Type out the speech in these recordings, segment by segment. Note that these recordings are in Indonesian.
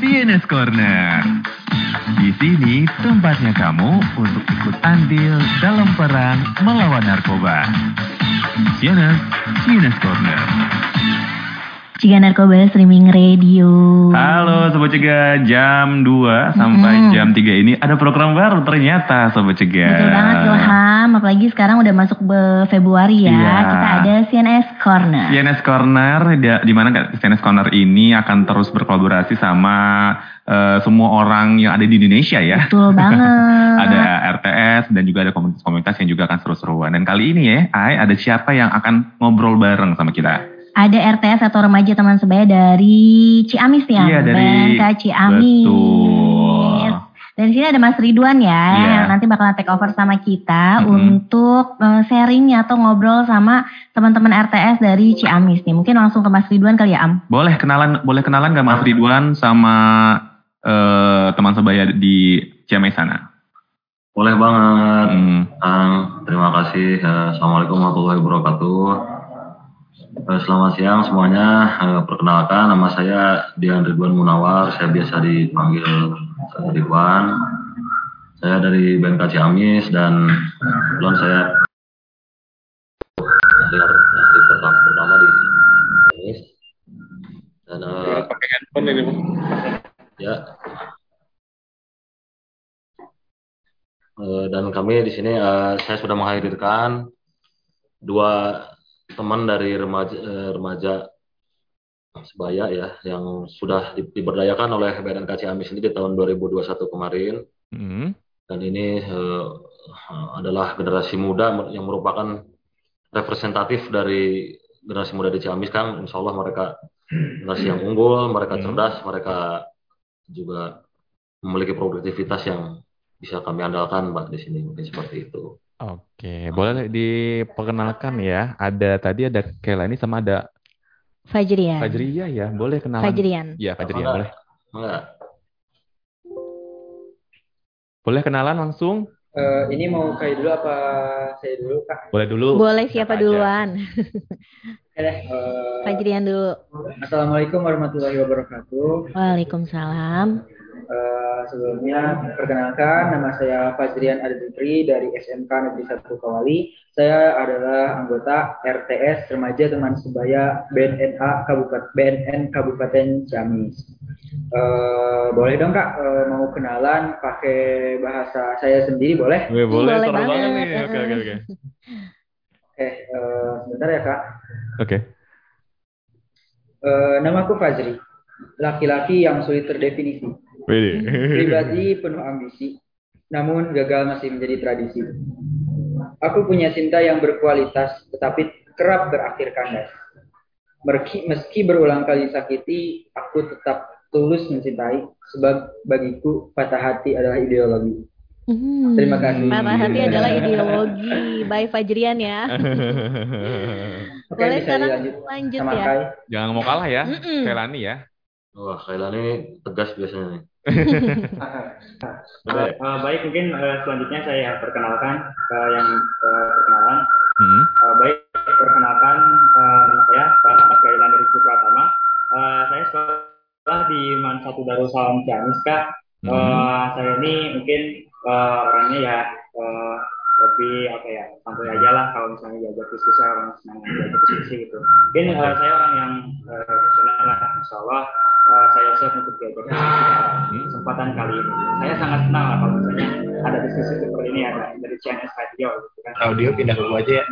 CNS Corner. Di sini tempatnya kamu untuk ikut andil dalam perang melawan narkoba. CNS, CNS Corner. Ciga Narkoba Streaming Radio. Halo Sobat Cegah, jam 2 sampai Mm-mm. jam 3 ini ada program baru ternyata Sobat Cegah. Betul banget Ilham, apalagi sekarang udah masuk be- Februari ya. Iya. Kita ada CNS Corner. CNS Corner, di, di mana CNS Corner ini akan terus berkolaborasi sama eh, semua orang yang ada di Indonesia ya. Betul banget. Ada RTS dan juga ada komunitas-komunitas yang juga akan seru-seruan. Dan kali ini ya, Ai, ada siapa yang akan ngobrol bareng sama kita? Ada RTS atau remaja teman sebaya dari Ciamis nih, Am. Iya, dari- BNK Ciamis. Betul. Dan di sini ada Mas Ridwan ya, Iya. yang nanti bakalan take over sama kita Mm-mm. untuk eh, sharing atau ngobrol sama teman-teman RTS dari Ciamis nih. Mungkin langsung ke Mas Ridwan kali ya, Am. Boleh kenalan boleh kenalan gak Mas Ridwan sama eh, teman sebaya di Ciamis sana? Boleh banget. Hmm. Kang, terima kasih. Eh, Assalamualaikum warahmatullahi wabarakatuh. Eh, Selamat siang semuanya. Eh, Perkenalkan nama saya Dian Ridwan Munawar. Saya biasa dipanggil eh, Ridwan. Saya dari BMK Ciamis dan kebetulan saya dari hari pertama, pertama di Ciamis. Dan eh, pakai handphone ini. Ya. Dan kami di sini saya sudah menghadirkan dua teman dari remaja, eh, remaja sebaya ya yang sudah di- diberdayakan oleh BNNK Ciamis ini di tahun 2021 kemarin Hmm. dan ini eh, adalah generasi muda yang merupakan representatif dari generasi muda di Ciamis kan insya Allah mereka generasi yang unggul mereka Hmm. cerdas mereka juga memiliki produktivitas yang bisa kami andalkan Mbak di sini mungkin seperti itu Oke, boleh diperkenalkan ya. Ada tadi ada Kelani sama ada Fajrian. Fajriya ya. Boleh kenalan? Fajrian. Iya, Fajriya Apa boleh. Boleh kenalan langsung? Eh, ini mau kayak dulu apa saya dulu kak? Boleh dulu. Boleh siapa duluan? Deh. eh, Fajrian dulu. Assalamualaikum warahmatullahi wabarakatuh. Waalaikumsalam. Eh, sebelumnya perkenalkan nama saya Fajrian Aditri dari SMK Negeri 1 Kawali. Saya adalah anggota RTS Remaja Teman Sebaya BNNA Kabupaten BNN Kabupaten Ciamis. Eh, boleh dong kak eh, mau kenalan pakai bahasa saya sendiri boleh? Boleh, Boleh seru banget banget. nih. Oke, oke, oke. Oke, eh, sebentar ya kak. Oke. Eh, namaku Fajri, laki-laki yang sulit terdefinisi. Pribadi penuh ambisi, namun gagal masih menjadi tradisi. Aku punya cinta yang berkualitas, tetapi kerap berakhir kandas. Meski, meski berulang kali sakiti, aku tetap tulus mencintai, sebab bagiku patah hati adalah ideologi. Hmm, Terima kasih. Patah hati adalah ideologi. By Fajrian ya. Oke, Boleh bisa sekarang dilanjut lanjut sama ya. Kai. Jangan mau kalah ya, Mm-mm. Kelani ya. wah Kailan ini tegas biasanya nih Eh, eh, baik, mungkin eh, selanjutnya saya perkenalkan eh, yang eh, perkenalan. Hmm. Eh, baik, perkenalkan nama saya Pak Ahmad dari Suku Pratama. Eh, saya sekolah di Man Satu Darussalam Ciamis, Kak. Hmm. Eh, saya ini mungkin eh, orangnya ya eh, lebih apa ya santai aja lah kalau misalnya diajak diskusi orang senang diajak diskusi gitu. Mungkin eh, saya orang yang eh, senang lah, Insya Allah eh, saya siap untuk diajak pada kesempatan kali ini. Saya sangat senang lah kalau misalnya ada diskusi seperti ini ada dari CNS Radio gitu kan. Audio pindah ke gua aja ya.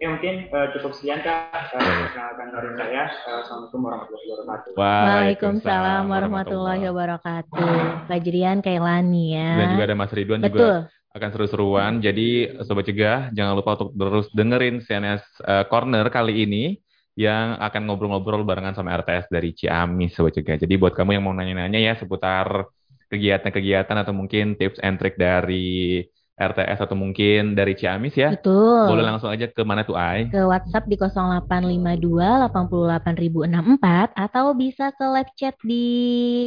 Ya mungkin eh, cukup sekian kak. Eh, Perkenalkan dari saya. Eh, Assalamualaikum warahmatullahi wabarakatuh. Waalaikumsalam warahmatullahi wabarakatuh. Fajrian Kailani ya. Dan juga ada Mas Ridwan juga Betul. akan seru-seruan. Jadi Sobat Cegah, jangan lupa untuk terus dengerin CNS eh, Corner kali ini yang akan ngobrol-ngobrol barengan sama RTS dari Ciamis Sobat Cegah. Jadi buat kamu yang mau nanya-nanya ya seputar kegiatan-kegiatan atau mungkin tips and trick dari RTS atau mungkin dari Ciamis ya, Betul. boleh langsung aja ke mana tuh Ai? ke WhatsApp di 0852 88064 atau bisa ke live chat di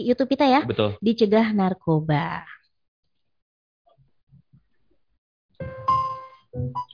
YouTube kita ya Betul. di Cegah Narkoba. basah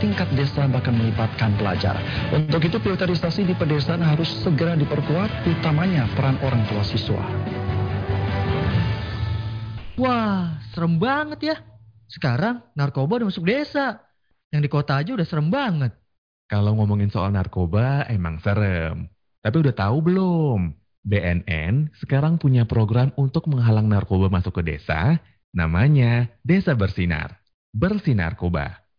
tingkat desa bahkan melibatkan pelajar. Untuk itu filterisasi di pedesaan harus segera diperkuat, utamanya peran orang tua siswa. Wah, serem banget ya. Sekarang narkoba udah masuk desa. Yang di kota aja udah serem banget. Kalau ngomongin soal narkoba, emang serem. Tapi udah tahu belum? BNN sekarang punya program untuk menghalang narkoba masuk ke desa, namanya Desa Bersinar. Bersinarkoba.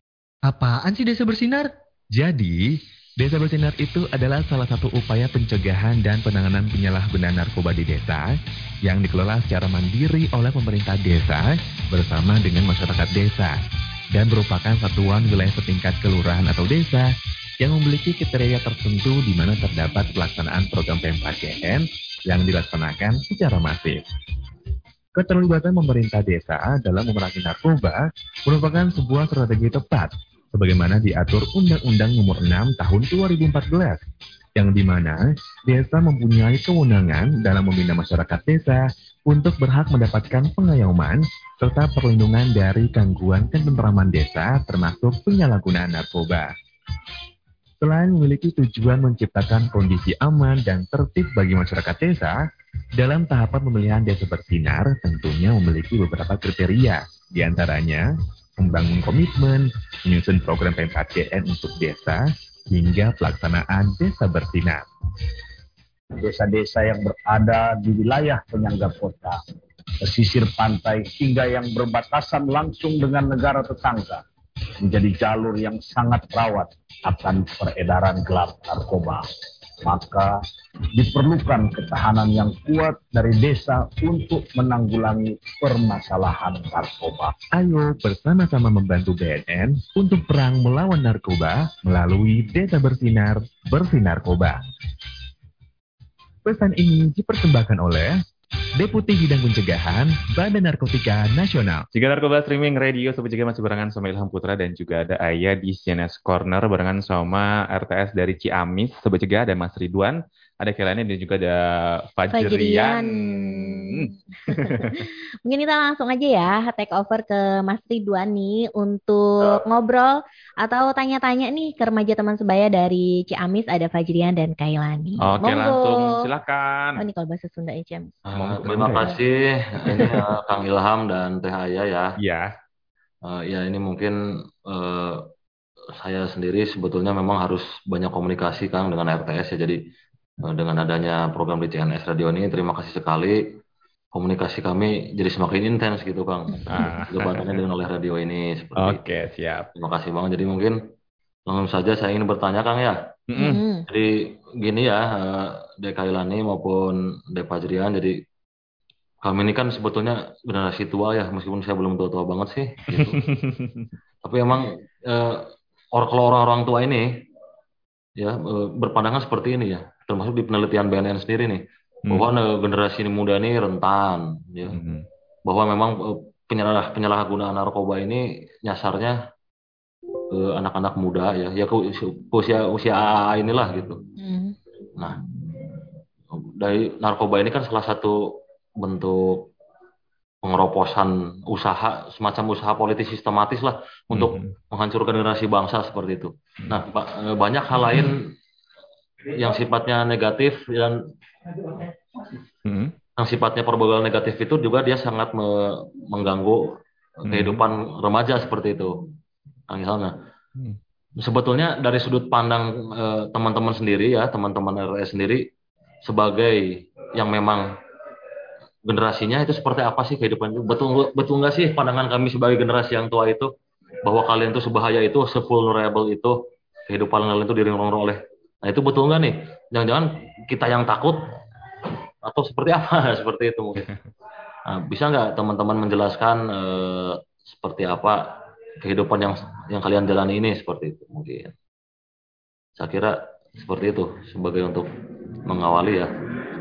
Apaan sih desa bersinar? Jadi, Desa Bersinar itu adalah salah satu upaya pencegahan dan penanganan penyalahgunaan narkoba di desa yang dikelola secara mandiri oleh pemerintah desa bersama dengan masyarakat desa dan merupakan satuan wilayah setingkat kelurahan atau desa yang memiliki kriteria tertentu di mana terdapat pelaksanaan program GN yang dilaksanakan secara masif. Keterlibatan pemerintah desa dalam memerangi narkoba merupakan sebuah strategi tepat sebagaimana diatur Undang-Undang Nomor 6 Tahun 2014 yang di mana desa mempunyai kewenangan dalam membina masyarakat desa untuk berhak mendapatkan pengayoman serta perlindungan dari gangguan ketentraman desa termasuk penyalahgunaan narkoba. Selain memiliki tujuan menciptakan kondisi aman dan tertib bagi masyarakat desa, dalam tahapan pemilihan desa bersinar tentunya memiliki beberapa kriteria, di antaranya membangun komitmen, menyusun program PMKTN untuk desa, hingga pelaksanaan desa bersinar. desa-desa yang berada di wilayah penyangga kota, pesisir pantai hingga yang berbatasan langsung dengan negara tetangga menjadi jalur yang sangat rawan akan peredaran gelap narkoba. Maka diperlukan ketahanan yang kuat dari desa untuk menanggulangi permasalahan narkoba. Ayo bersama-sama membantu BNN untuk perang melawan narkoba melalui Desa Bersinar, Bersinarkoba. Pesan ini dipersembahkan oleh Deputi Bidang Pencegahan Badan Narkotika Nasional. Jika narkoba streaming radio Sobat masih barengan sama Ilham Putra dan juga ada Ayah di CNS Corner barengan sama RTS dari Ciamis Sobat Jaga ada Mas Ridwan, ada Kelani dan juga ada Fajrian. Fajrian. Mungkin kita langsung aja ya take over ke Mas Ridwan nih untuk ngobrol atau tanya-tanya nih ke remaja teman sebaya dari Ciamis ada Fajrian dan Kailani. Oke Monggo. langsung silakan. Oh ini kalau bahasa Sunda ya Ciamis. Eh, terima kasih ini eh, Kang Ilham dan Teh Aya ya. Iya. Eh, ya ini mungkin eh, saya sendiri sebetulnya memang harus banyak komunikasi Kang dengan RTS ya. Jadi dengan adanya program di CNS Radio ini terima kasih sekali. Komunikasi kami jadi semakin intens gitu Kang. Ah. Dengan oleh radio ini seperti itu. Oke, siap. Terima kasih Bang. Jadi mungkin langsung saja saya ingin bertanya Kang ya. Mm-mm. Hmm. Jadi gini ya, eh, Dek Kailani maupun Dek Fajrian, jadi kami ini kan sebetulnya generasi tua ya, meskipun saya belum tua-tua banget sih. Gitu. Tapi emang eh, or kalau orang-orang tua ini ya eh, berpandangan seperti ini ya, termasuk di penelitian BNN sendiri nih, Hmm. bahwa eh, generasi muda ini rentan, ya, Mhm. bahwa memang eh, penyalah penyalahgunaan narkoba ini nyasarnya ke anak-anak muda ya, ya ke usia usia, AA inilah gitu. Hmm. Nah, dari narkoba ini kan salah satu bentuk pengeroposan usaha, semacam usaha politis sistematis lah untuk Mhm. menghancurkan generasi bangsa seperti itu. Nah, ba- eh, banyak hal lain yang sifatnya negatif dan Mhm. yang sifatnya perbudakan negatif itu juga dia sangat me- mengganggu kehidupan remaja seperti itu. Nah, misalnya, Hmm. sebetulnya dari sudut pandang eh, teman-teman sendiri ya, teman-teman RS sendiri sebagai yang memang generasinya itu seperti apa sih kehidupan itu? Betul betul nggak sih pandangan kami sebagai generasi yang tua itu bahwa kalian itu sebahaya itu, sevulnerable itu kehidupan kalian itu diringrong oleh. Nah itu betul nggak nih? Jangan-jangan kita yang takut atau seperti apa? seperti itu mungkin. Nah, bisa nggak teman-teman menjelaskan eh, seperti apa kehidupan yang yang kalian jalani ini seperti itu mungkin. Saya kira seperti itu sebagai untuk mengawali ya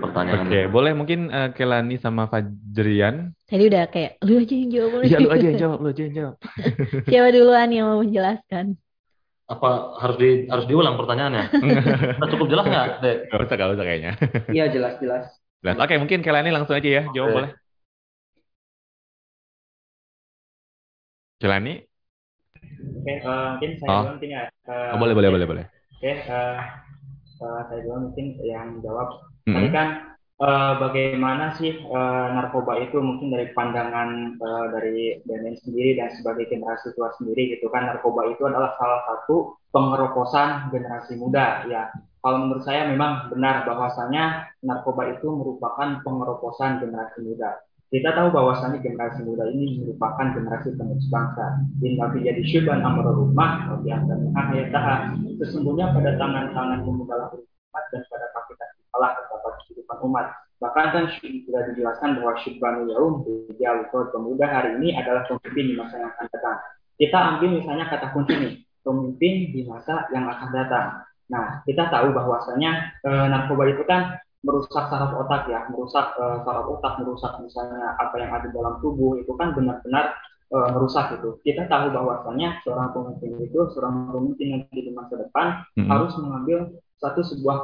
pertanyaan. Oke, boleh mungkin eh, Kelani sama Fajrian. Tadi udah kayak lu aja yang jawab. Iya, lu aja yang jawab, lu aja yang jawab. Siapa duluan yang mau menjelaskan? Apa harus di harus diulang pertanyaannya? Udah cukup jelas nggak, Dek? Gak usah, gak usah kayaknya. Iya jelas-jelas. Jelas. Oke, mungkin Kelani langsung aja ya, jawab Oke. boleh. Kelani? Oke, eh, mungkin saya Oh. mungkin ya. Eh, Oh, boleh, boleh, boleh, boleh. Oke, eh, eh, saya dulu mungkin yang jawab. Mhm. Tadi kan eh, bagaimana sih eh, narkoba itu mungkin dari pandangan eh, dari BNN sendiri dan sebagai generasi tua sendiri gitu kan narkoba itu adalah salah satu pengeroposan generasi muda ya. Kalau menurut saya memang benar bahwasanya narkoba itu merupakan pengeroposan generasi muda. Kita tahu bahwasanya generasi muda ini merupakan generasi penerus bangsa. Inna fi jadi syuban amra rumah, wa bi. Sesungguhnya pada tangan-tangan pemuda lahir dan pada kehidupan umat. Bahkan kan sudah dijelaskan bahwa syubbanu yaum dia pemuda hari ini adalah pemimpin di masa yang akan datang. Kita ambil misalnya kata kunci nih, pemimpin di masa yang akan datang. Nah, kita tahu bahwasanya eh, narkoba itu kan merusak saraf otak ya, merusak eh, saraf otak, merusak misalnya apa yang ada dalam tubuh itu kan benar-benar eh, merusak itu. Kita tahu bahwasanya seorang pemimpin itu, seorang pemimpin yang di masa depan Mhm. harus mengambil satu sebuah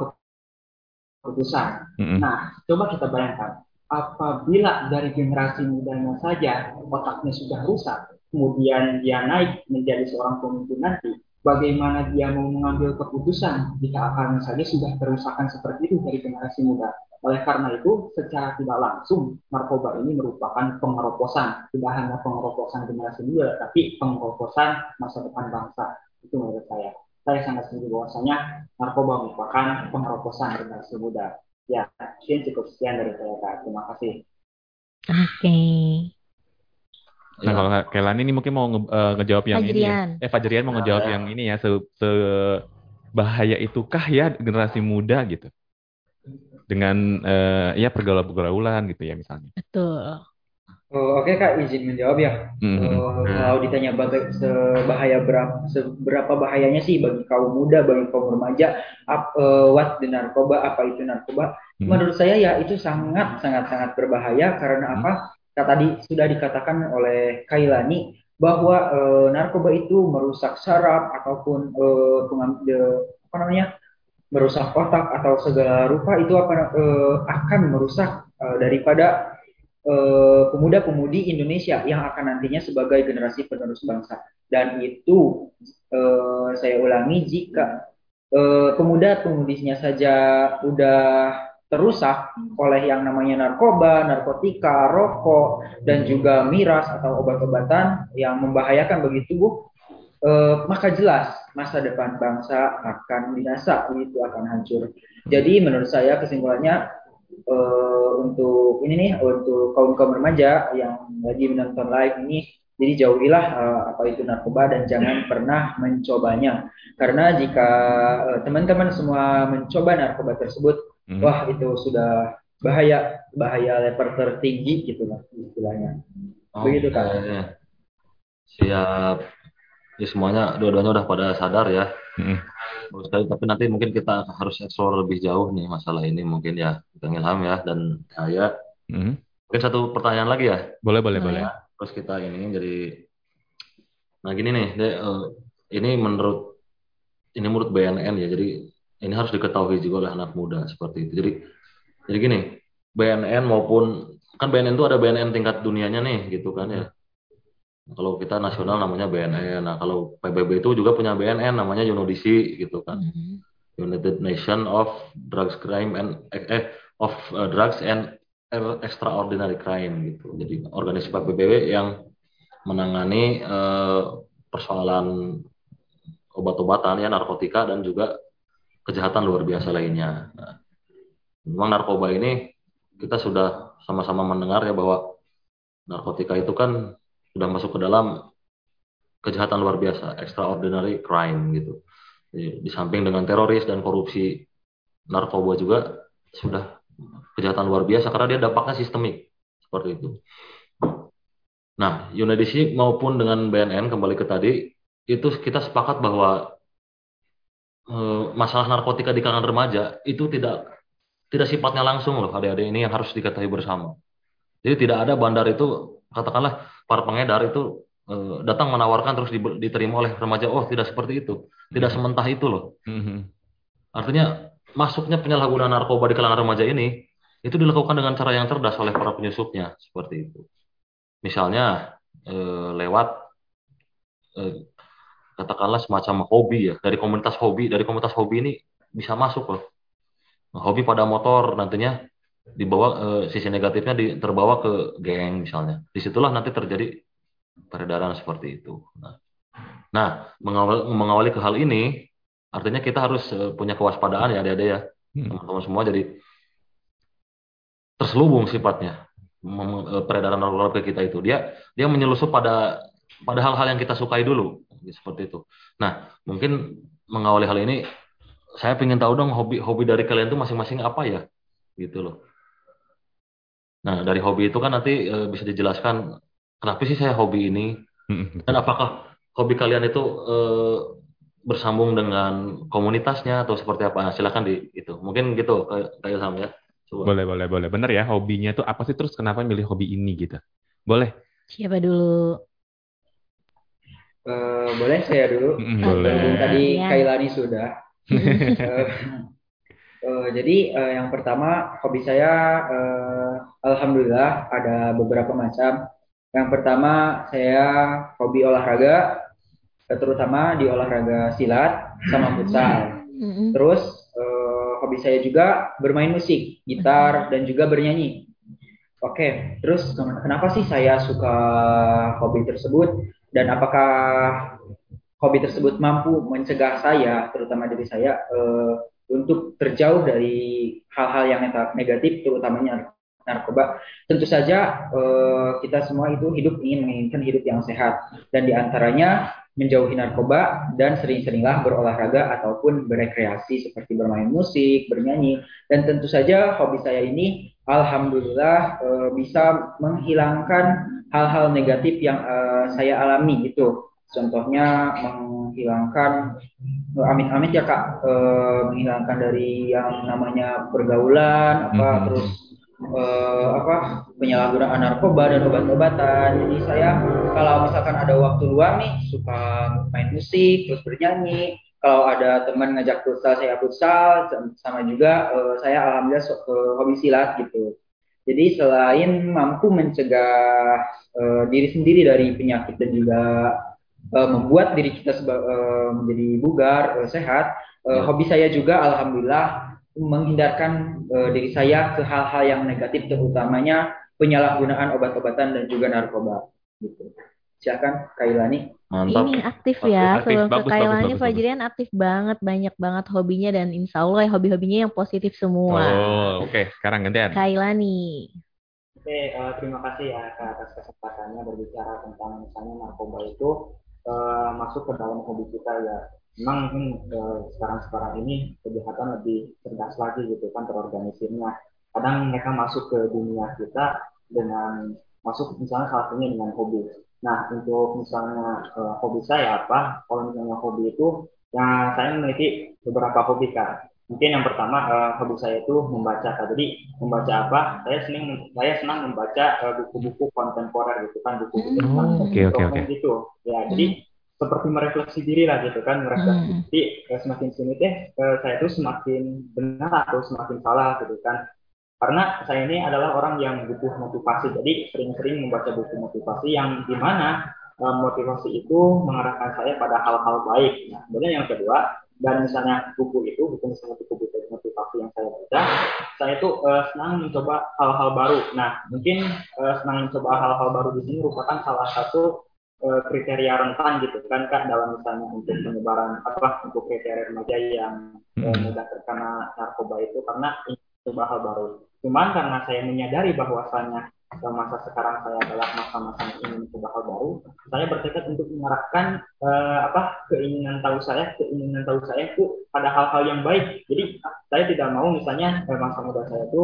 keputusan. Mhm. Nah, coba kita bayangkan, apabila dari generasi mudanya saja otaknya sudah rusak, kemudian dia naik menjadi seorang pemimpin nanti, bagaimana dia mau mengambil keputusan jika akalnya saja sudah kerusakan seperti itu dari generasi muda. Oleh karena itu, secara tidak langsung, narkoba ini merupakan pengeroposan. Tidak hanya pengeroposan generasi muda, tapi pengeroposan masa depan bangsa. Itu menurut saya. Saya sangat setuju bahwasanya narkoba merupakan pengeroposan generasi muda. Ya, mungkin cukup sekian dari saya, Kak. Terima kasih. Oke. Nah, kalau Kelani ini mungkin mau nge- eh, ngejawab yang ini ya. Fajrian. Eh, Fajrian mau ngejawab yang ini ya, se, se- bahaya itukah ya generasi muda gitu. Dengan eh, ya pergaulan-pergaulan gitu ya misalnya. Betul. Oh, Oke Kak, izin menjawab ya. Mhm. Oh, kalau ditanya baga- sebahaya berapa, seberapa bahayanya sih bagi kaum muda, bagi kaum remaja, ap, eh, what the narkoba, apa itu narkoba? Mhm. Menurut saya ya itu sangat sangat sangat berbahaya karena apa? Kata tadi sudah dikatakan oleh Kailani bahwa eh, narkoba itu merusak saraf ataupun eh, pengam- de- apa namanya? merusak otak atau segala rupa itu apa eh, akan merusak eh, daripada eh, pemuda-pemudi Indonesia yang akan nantinya sebagai generasi penerus bangsa. Dan itu eh, saya ulangi jika eh, pemuda-pemudinya saja udah terusak oleh yang namanya narkoba, narkotika, rokok, dan juga miras atau obat-obatan yang membahayakan bagi tubuh, eh, maka jelas masa depan bangsa akan binasa, itu akan hancur. Jadi menurut saya kesimpulannya eh, untuk ini nih untuk kaum kaum remaja yang lagi menonton live ini jadi jauhilah eh, apa itu narkoba dan jangan pernah mencobanya karena jika eh, teman-teman semua mencoba narkoba tersebut Mhm. wah itu sudah bahaya bahaya level tertinggi gitu lah istilahnya begitu kan Oke. Siap. Ya semuanya dua-duanya udah pada sadar ya. Mhm. Bagus sekali. Tapi nanti mungkin kita harus explore lebih jauh nih masalah ini mungkin ya. Kang Ilham ya dan saya. Mhm. Mungkin satu pertanyaan lagi ya. Boleh, boleh, boleh. Terus kita ini jadi nah gini nih, Dek, eh, ini menurut ini menurut BNN ya. Jadi ini harus diketahui juga oleh anak muda seperti itu. Jadi jadi gini, BNN maupun kan BNN itu ada BNN tingkat dunianya nih gitu kan ya. Kalau kita nasional namanya BNN. Nah, kalau PBB itu juga punya BNN namanya UNODC gitu kan. United Nation of Drugs Crime and eh, eh, of eh, Drugs and Extraordinary Crime gitu. Jadi organisasi PBB yang menangani eh, persoalan obat-obatan ya narkotika dan juga kejahatan luar biasa lainnya. Nah, memang narkoba ini kita sudah sama-sama mendengar ya bahwa narkotika itu kan sudah masuk ke dalam kejahatan luar biasa, extraordinary crime gitu. Di, samping dengan teroris dan korupsi, narkoba juga sudah kejahatan luar biasa karena dia dampaknya sistemik seperti itu. Nah, UNEDC maupun dengan BNN kembali ke tadi itu kita sepakat bahwa eh, masalah narkotika di kalangan remaja itu tidak tidak sifatnya langsung loh adik-adik ini yang harus diketahui bersama. Jadi tidak ada bandar itu katakanlah para pengedar itu eh, datang menawarkan terus di- diterima oleh remaja. Oh tidak seperti itu, tidak sementah itu loh. Mhm. Artinya masuknya penyalahgunaan narkoba di kalangan remaja ini itu dilakukan dengan cara yang cerdas oleh para penyusupnya seperti itu. Misalnya eh, lewat eh, katakanlah semacam hobi ya dari komunitas hobi dari komunitas hobi ini bisa masuk loh. Nah, hobi pada motor nantinya dibawa eh, sisi negatifnya di- terbawa ke geng misalnya. Di situlah nanti terjadi peredaran seperti itu. Nah, nah mengawal- mengawali ke hal ini artinya kita harus eh, punya kewaspadaan ya adik-adik ya teman-teman semua jadi terselubung sifatnya mem- eh, peredaran narkoba kita itu dia dia menyelusup pada pada hal-hal yang kita sukai dulu seperti itu. Nah mungkin mengawali hal ini saya ingin tahu dong hobi hobi dari kalian itu masing-masing apa ya gitu loh. Nah dari hobi itu kan nanti eh, bisa dijelaskan kenapa sih saya hobi ini dan apakah hobi kalian itu eh, bersambung dengan komunitasnya atau seperti apa? Nah, silakan di itu. Mungkin gitu kayak sama ya. Coba. Boleh, boleh, boleh. Bener ya, hobinya tuh apa sih terus kenapa milih hobi ini gitu? Boleh. Siapa dulu? Eh, boleh saya dulu Mm, boleh. Tadi Iya. Kailani sudah Eh, Eh, jadi eh, yang pertama hobi saya eh, alhamdulillah ada beberapa macam. Yang pertama saya hobi olahraga terutama di olahraga silat sama futsal. Mm-mm. Terus eh, hobi saya juga bermain musik, gitar dan juga bernyanyi. Oke, terus ken- kenapa sih saya suka hobi tersebut dan apakah hobi tersebut mampu mencegah saya, terutama diri saya, eh, untuk terjauh dari hal-hal yang negatif, terutamanya narkoba. Tentu saja eh, kita semua itu hidup ingin menginginkan hidup yang sehat dan di antaranya menjauhi narkoba dan sering-seringlah berolahraga ataupun berekreasi seperti bermain musik, bernyanyi dan tentu saja hobi saya ini alhamdulillah eh, bisa menghilangkan hal-hal negatif yang eh, saya alami itu. Contohnya menghilangkan amit-amit ya Kak, eh, menghilangkan dari yang namanya pergaulan apa Mhm. terus eh, apa penyalahgunaan narkoba dan obat-obatan. Jadi saya kalau misalkan ada waktu luang nih suka main musik, terus bernyanyi. Kalau ada teman ngajak futsal, saya futsal. Sama juga eh, saya alhamdulillah so- eh, hobi silat gitu. Jadi selain mampu mencegah eh, diri sendiri dari penyakit dan juga eh, membuat diri kita seba- eh, menjadi bugar, eh, sehat, eh, hobi saya juga alhamdulillah menghindarkan eh, diri saya ke hal-hal yang negatif terutamanya penyalahgunaan obat-obatan dan juga narkoba gitu. Silakan Kailani. Mantap. Ini aktif ya. aktif. Sebelum ke Kailani, Fajrian aktif banget, banyak banget hobinya dan insya Allah ya hobi-hobinya yang positif semua. Oh, oke. Sekarang gantian. Kailani. Oke, eh, terima kasih ya Kak, atas kesempatannya berbicara tentang misalnya narkoba itu eh, masuk ke dalam hobi kita ya. Memang mungkin eh, sekarang-sekarang ini kejahatan lebih cerdas lagi gitu kan terorganisirnya. Kadang mereka masuk ke dunia kita dengan masuk misalnya salah satunya dengan hobi. Nah, untuk misalnya eh, hobi saya apa? Kalau misalnya hobi itu, ya saya memiliki beberapa hobi Kak. Mungkin yang pertama eh, hobi saya itu membaca. Jadi membaca apa? Saya senang saya senang membaca eh, buku-buku kontemporer gitu kan, buku-buku tentang Oh, oke, oke, dongeng oke. gitu. Ya, jadi seperti merefleksi diri lah gitu kan, merefleksi Hmm. diri. Eh, semakin sini deh, eh, saya itu semakin benar atau semakin salah gitu kan. Karena saya ini adalah orang yang butuh motivasi, jadi sering-sering membaca buku motivasi yang di mana eh, motivasi itu mengarahkan saya pada hal-hal baik. Nah, kemudian yang kedua, dan misalnya buku itu, buku misalnya buku-buku motivasi yang saya baca, saya itu eh, senang mencoba hal-hal baru. Nah, mungkin eh, senang mencoba hal-hal baru di sini merupakan salah satu eh, kriteria rentan gitu kan kak dalam misalnya untuk penyebaran apa untuk kriteria remaja yang eh, mudah terkena narkoba itu karena mencoba hal baru. Cuman karena saya menyadari bahwasannya eh, masa sekarang saya adalah masa-masa ingin mencoba hal baru, saya bertekad untuk mengarahkan eh, apa keinginan tahu saya, keinginan tahu saya itu pada hal-hal yang baik. Jadi saya tidak mau misalnya eh, masa muda saya itu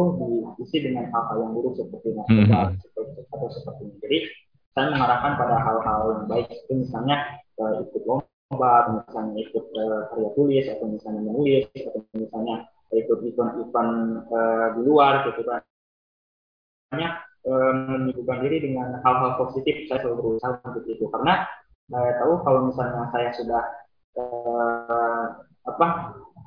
diisi dengan hal-hal yang buruk seperti narkoba seperti, atau seperti ini. Jadi saya mengarahkan pada hal-hal yang baik itu misalnya eh, ikut lomba, misalnya ikut eh, karya tulis atau misalnya menulis atau misalnya ikut event-event eh, di luar gitu kan. Menyibukkan diri dengan hal-hal positif saya selalu berusaha untuk itu karena saya tahu kalau misalnya saya sudah eh, apa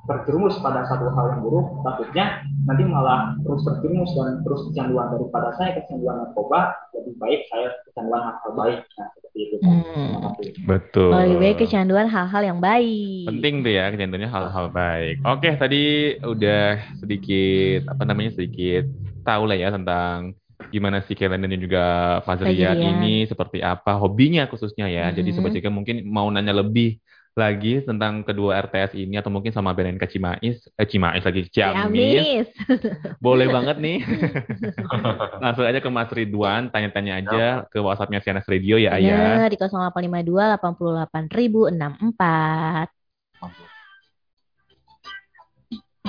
terjerumus pada satu hal yang buruk, takutnya nanti malah terus terjerumus dan terus kecanduan daripada saya kecanduan narkoba, lebih baik saya kecanduan hal-hal baik. Nah, seperti itu. Kasih. Betul. Lebih baik kecanduan hal-hal yang baik. Penting tuh ya kecanduannya hal-hal baik. Oke, tadi udah sedikit apa namanya sedikit tahu lah ya tentang gimana sih Kellen dan juga Fazrian. ini seperti apa hobinya khususnya ya. Jadi Mhm. sobat Jika mungkin mau nanya lebih lagi tentang kedua RTS ini atau mungkin sama BNNK Cimais, eh Cimais lagi Ciamis. Ciamis. Boleh banget nih. Langsung aja ke Mas Ridwan, tanya-tanya aja ke WhatsApp-nya Sianas Radio ya, Ayah. Bener, di 0852 88064.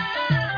I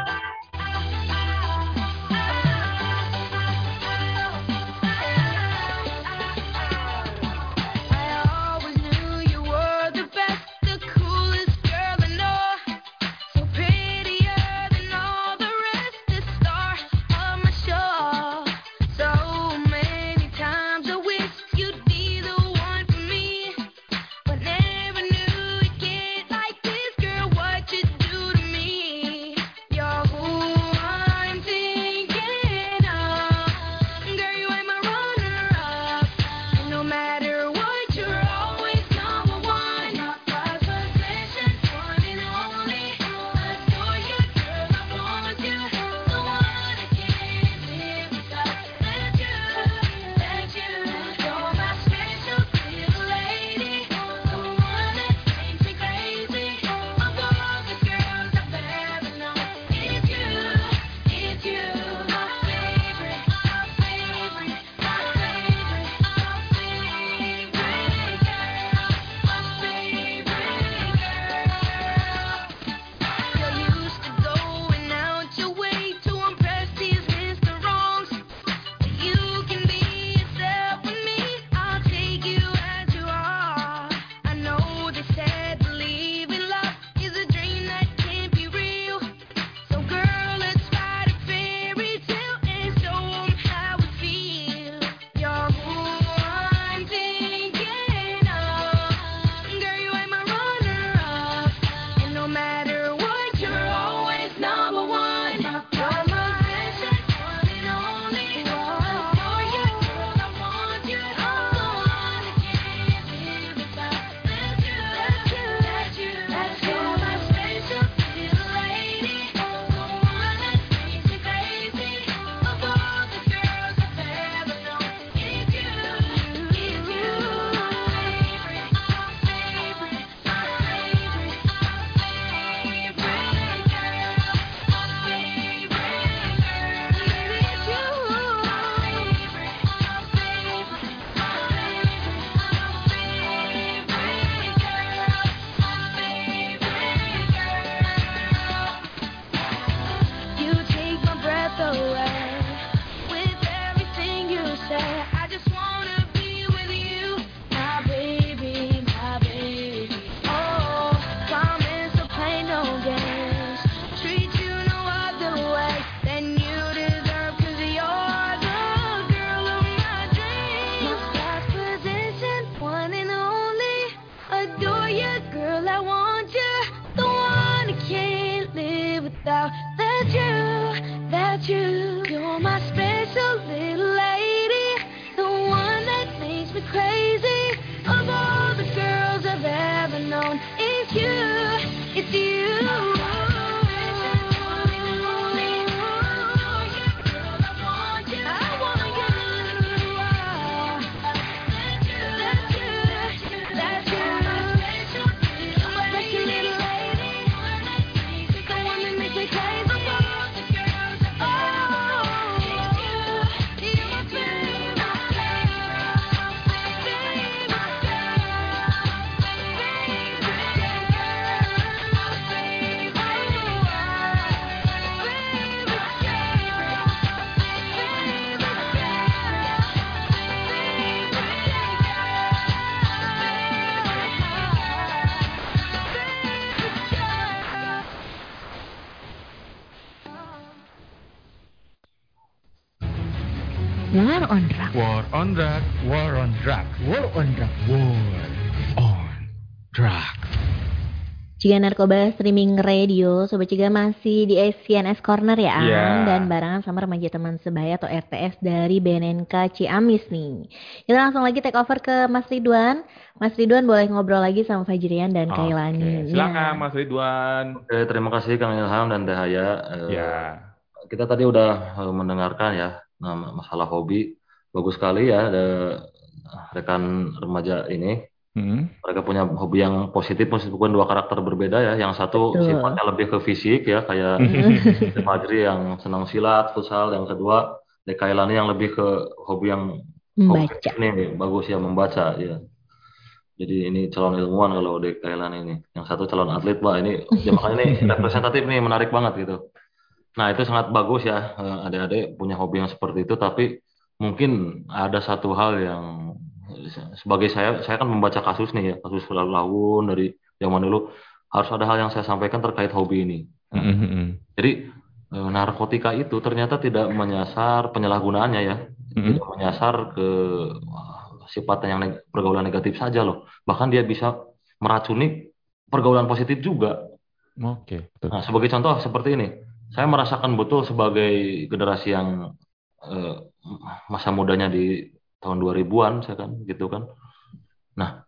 War on Drug. War on drug, war on drug, War on drug. war on drug. Jika Narkoba Streaming Radio, Sobat Ciga masih di CNS Corner ya, Ang? Iya. Dan barengan sama remaja teman sebaya atau RTS dari BNNK Ciamis nih. Kita langsung lagi take over ke Mas Ridwan. Mas Ridwan boleh ngobrol lagi sama Fajrian dan Oke, Kailani. silakan Mas Ridwan. Oke, terima kasih Kang Ilham dan Dahaya. Eh, Ya. Kita tadi udah eh, mendengarkan ya nah, masalah hobi. Bagus sekali ya ada rekan remaja ini. Hmm. Mereka punya hobi yang positif meskipun dua karakter berbeda ya. Yang satu Betul. sifatnya lebih ke fisik ya kayak Fajri yang senang silat, futsal. Yang kedua Dekailani yang lebih ke hobi yang Membaca. ini bagus ya membaca ya. Jadi ini calon ilmuwan kalau Dekailani ini. Yang satu calon atlet, Pak. Ini ya makanya ini representatif nih menarik banget gitu. Nah, itu sangat bagus ya eh, adik-adik punya hobi yang seperti itu tapi mungkin ada satu hal yang sebagai saya saya kan membaca kasus nih ya, kasus lalu dari zaman dulu harus ada hal yang saya sampaikan terkait hobi ini. Hmm, hmm, hmm. Jadi eh, narkotika itu ternyata tidak menyasar penyalahgunaannya ya, Hmm. tidak menyasar ke sifatnya yang neg- pergaulan negatif saja loh. Bahkan dia bisa meracuni pergaulan positif juga. Oke, betul. Nah, sebagai contoh seperti ini, saya merasakan betul sebagai generasi yang eh, masa mudanya di tahun 2000-an, saya kan gitu kan. Nah,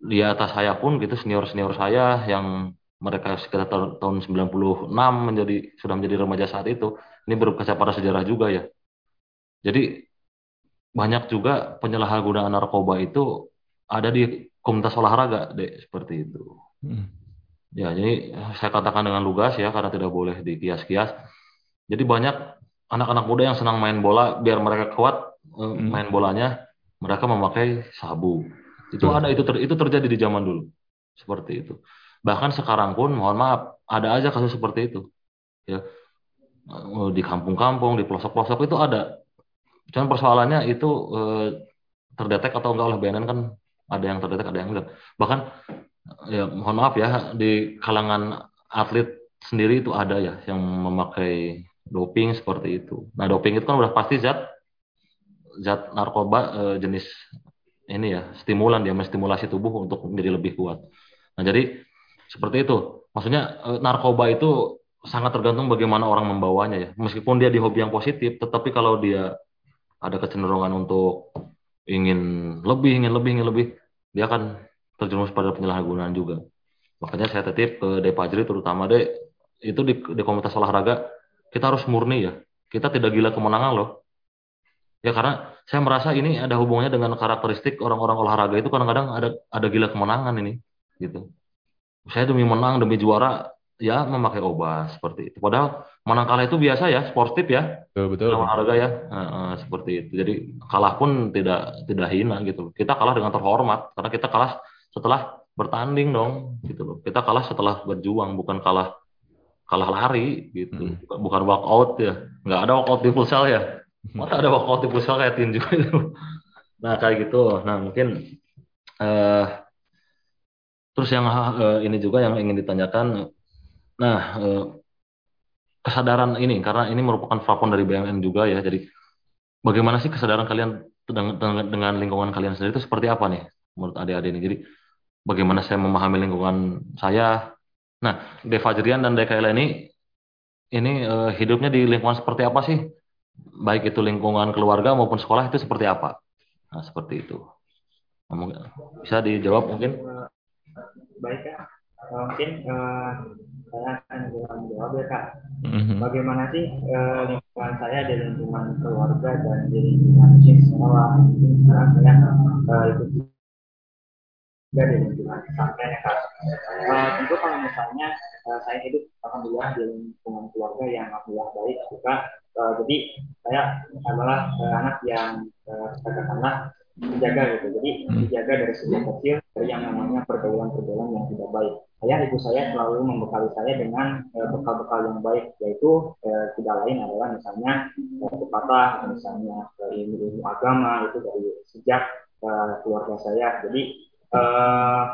di atas saya pun gitu senior-senior saya yang mereka sekitar tahun tahun 96 menjadi sudah menjadi remaja saat itu. Ini berkaca pada sejarah juga ya. Jadi banyak juga penyalahgunaan narkoba itu ada di komunitas olahraga, deh, seperti itu. Hmm. Ya, jadi saya katakan dengan lugas ya, karena tidak boleh dikias-kias. Jadi banyak anak-anak muda yang senang main bola, biar mereka kuat eh, Hmm. main bolanya, mereka memakai sabu. Itu Betul. ada, itu ter- itu terjadi di zaman dulu, seperti itu. Bahkan sekarang pun, mohon maaf, ada aja kasus seperti itu. Ya, Eh, di kampung-kampung, di pelosok-pelosok itu ada. Cuman persoalannya itu eh, terdetek atau enggak oleh BNN kan ada yang terdetek, ada yang enggak. Bahkan ya mohon maaf ya di kalangan atlet sendiri itu ada ya yang memakai doping seperti itu. Nah doping itu kan udah pasti zat zat narkoba eh, jenis ini ya stimulan dia menstimulasi tubuh untuk menjadi lebih kuat. Nah jadi seperti itu. Maksudnya eh, narkoba itu sangat tergantung bagaimana orang membawanya ya. Meskipun dia di hobi yang positif, tetapi kalau dia ada kecenderungan untuk ingin lebih, ingin lebih, ingin lebih, dia akan terjerumus pada penyalahgunaan juga. Makanya saya titip ke De Pajri terutama De itu di, di komunitas olahraga kita harus murni ya. Kita tidak gila kemenangan loh. Ya karena saya merasa ini ada hubungannya dengan karakteristik orang-orang olahraga itu kadang-kadang ada ada gila kemenangan ini gitu. Saya demi menang, demi juara ya memakai obat seperti itu. Padahal menang kalah itu biasa ya, sportif ya Betul, betul. dalam olahraga ya Nah, eh, seperti itu jadi kalah pun tidak tidak hina gitu kita kalah dengan terhormat karena kita kalah setelah bertanding dong gitu loh. Kita kalah setelah berjuang bukan kalah kalah lari gitu. Bukan, bukan walkout ya. Nggak ada walkout di futsal ya. Mana ada walkout di futsal kayak tinju itu? Nah kayak gitu. Nah mungkin eh terus yang eh, ini juga yang ingin ditanyakan. Nah eh, kesadaran ini karena ini merupakan platform dari BMN juga ya. Jadi bagaimana sih kesadaran kalian dengan, dengan lingkungan kalian sendiri itu seperti apa nih menurut adik-adik ini? Jadi bagaimana saya memahami lingkungan saya? Nah, Deva Jerian dan Dekaila ini ini eh, hidupnya di lingkungan seperti apa sih? Baik itu lingkungan keluarga maupun sekolah itu seperti apa? Nah, seperti itu. Nah, mungkin- Bisa dijawab mungkin? Baik kak, Eh, mungkin eh, saya akan menjawab ya kak. Mhm. Bagaimana sih eh, lingkungan saya di lingkungan keluarga dan di lingkungan sekolah? Sekarang saya eh, ikut ya kak. Eh, tentu kalau misalnya eh, saya hidup alhamdulillah di lingkungan keluarga yang alhamdulillah baik juga. Eh, jadi saya adalah eh, anak yang eh, katakanlah dijaga gitu. Jadi dijaga dari sejak kecil dari yang namanya pergaulan-pergaulan yang tidak baik. Ayah ibu saya selalu membekali saya dengan bekal-bekal yang baik, yaitu eh, tidak lain adalah misalnya eh, pepatah, misalnya ilmu-ilmu agama itu dari sejak eh, keluarga saya. Jadi eh,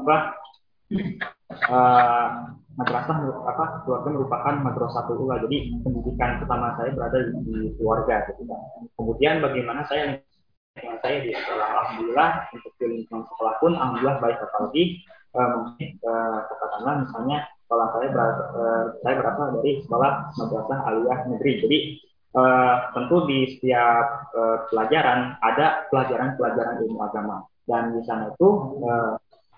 apa? Eh, madrasah apa? Keluarga merupakan madrasatul ula. Jadi pendidikan pertama saya berada di, di keluarga gitu kan. Kemudian bagaimana saya lingkungan saya di sekolah? Alhamdulillah untuk di lingkungan sekolah pun alhamdulillah baik apalagi eh, mungkin eh, katakanlah misalnya sekolah saya berasal, eh, saya berasal dari sekolah madrasah aliyah negeri. Jadi eh, tentu di setiap eh, pelajaran ada pelajaran-pelajaran ilmu agama dan di sana itu eh,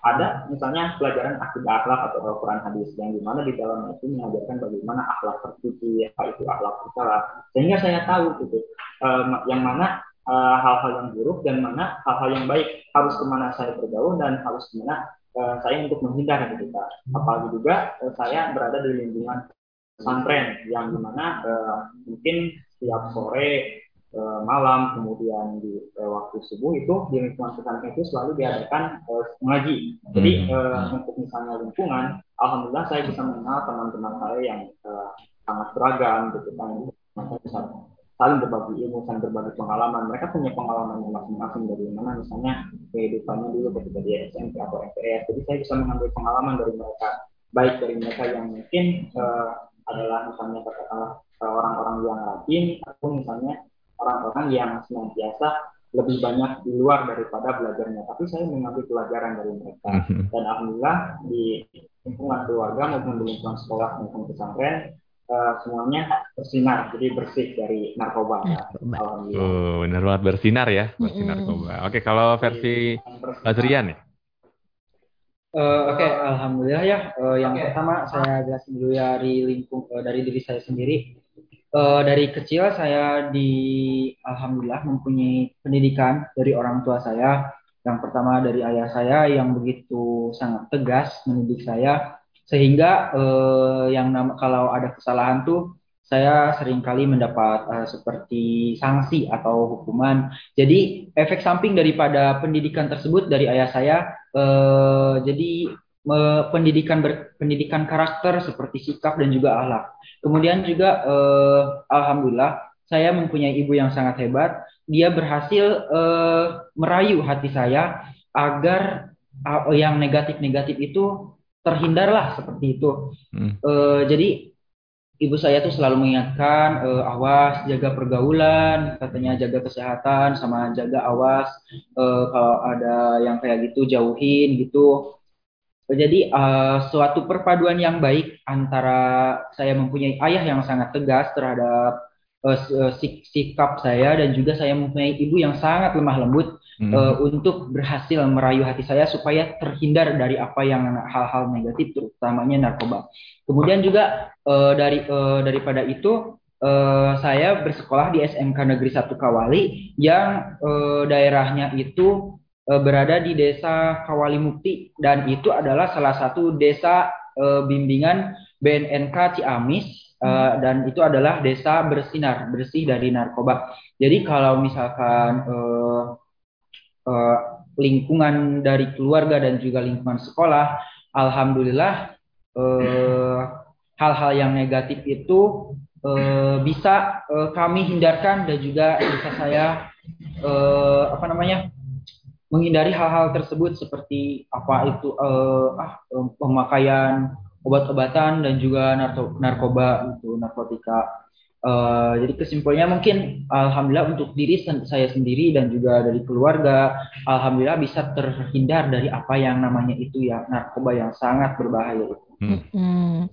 ada misalnya pelajaran akidah akhlak atau Al-Quran hadis yang di mana di dalamnya itu mengajarkan bagaimana akhlak terpuji apa itu akhlak bersalah sehingga saya tahu gitu eh, yang mana eh, hal-hal yang buruk dan mana hal-hal yang baik harus ke mana saya bergaul dan harus ke mana eh, saya untuk menghindar gitu Kak. apalagi juga eh, saya berada di lingkungan pesantren yang di mana eh, mungkin setiap sore eh, malam kemudian di eh, waktu subuh itu di lingkungan pesantren itu selalu diadakan eh, mengaji jadi eh, untuk misalnya lingkungan alhamdulillah saya bisa mengenal teman-teman saya yang eh, sangat beragam gitu kan bisa saling berbagi ilmu, saling berbagi pengalaman. Mereka punya pengalaman yang masing-masing dari mana misalnya kehidupannya dulu ketika di SMP atau MTS. Jadi saya bisa mengambil pengalaman dari mereka, baik dari mereka yang mungkin eh, adalah misalnya katakanlah orang-orang yang rajin, ataupun misalnya orang-orang yang senantiasa lebih banyak di luar daripada belajarnya. Tapi saya mengambil pelajaran dari mereka. Dan alhamdulillah di lingkungan keluarga maupun di lingkungan sekolah maupun pesantren eh, semuanya bersinar, jadi bersih dari narkoba. Alhamdulillah. Oh, benar banget bersinar ya, bersinar narkoba. Oke, kalau versi Azrian ya. Eh, Oke, alhamdulillah ya. Eh, yang pertama saya jelasin dulu ya dari lingkung eh, dari diri saya sendiri. Eh, dari kecil saya di alhamdulillah mempunyai pendidikan dari orang tua saya. Yang pertama dari ayah saya yang begitu sangat tegas mendidik saya sehingga eh, yang nama kalau ada kesalahan tuh saya sering kali mendapat eh, seperti sanksi atau hukuman. Jadi efek samping daripada pendidikan tersebut dari ayah saya eh, jadi pendidikan ber- pendidikan karakter seperti sikap dan juga akhlak. Kemudian juga eh, alhamdulillah saya mempunyai ibu yang sangat hebat. Dia berhasil eh, merayu hati saya agar ah, yang negatif-negatif itu terhindarlah seperti itu. Eh, jadi ibu saya tuh selalu mengingatkan eh, awas jaga pergaulan, katanya jaga kesehatan sama jaga awas eh, kalau ada yang kayak gitu jauhin gitu. Jadi eh, suatu perpaduan yang baik antara saya mempunyai ayah yang sangat tegas terhadap sik- sikap saya dan juga saya mempunyai ibu yang sangat lemah lembut Hmm. eh, untuk berhasil merayu hati saya supaya terhindar dari apa yang hal-hal negatif terutamanya narkoba. Kemudian juga eh, dari eh, daripada itu eh, saya bersekolah di SMK Negeri 1 Kawali yang eh, daerahnya itu berada di Desa Kawali Mukti dan itu adalah salah satu desa eh, bimbingan BNNK Ciamis eh, dan itu adalah desa bersinar bersih dari narkoba. Jadi kalau misalkan eh, eh, lingkungan dari keluarga dan juga lingkungan sekolah, alhamdulillah hal-hal yang negatif itu bisa kami hindarkan dan juga bisa saya apa namanya menghindari hal-hal tersebut seperti apa itu eh, ah, pemakaian obat-obatan dan juga narko- narkoba itu narkotika. Eh, jadi kesimpulannya mungkin alhamdulillah untuk diri sen- saya sendiri dan juga dari keluarga alhamdulillah bisa terhindar dari apa yang namanya itu ya narkoba yang sangat berbahaya itu. Hmm.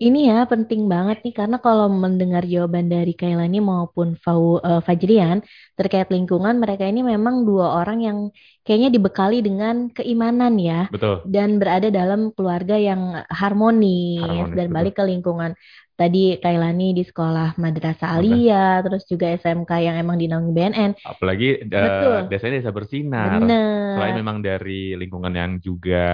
Ini ya penting banget nih karena kalau mendengar jawaban dari Kailani maupun Fau, eh, Fajrian terkait lingkungan mereka ini memang dua orang yang kayaknya dibekali dengan keimanan ya Betul. dan berada dalam keluarga yang harmonis Harmonis, dan betul. balik ke lingkungan. Tadi Kailani di sekolah Madrasah Alia, terus juga SMK yang emang dinaungi BNN. Apalagi eh, Betul. desanya desa bersinar. Bener. Selain memang dari lingkungan yang juga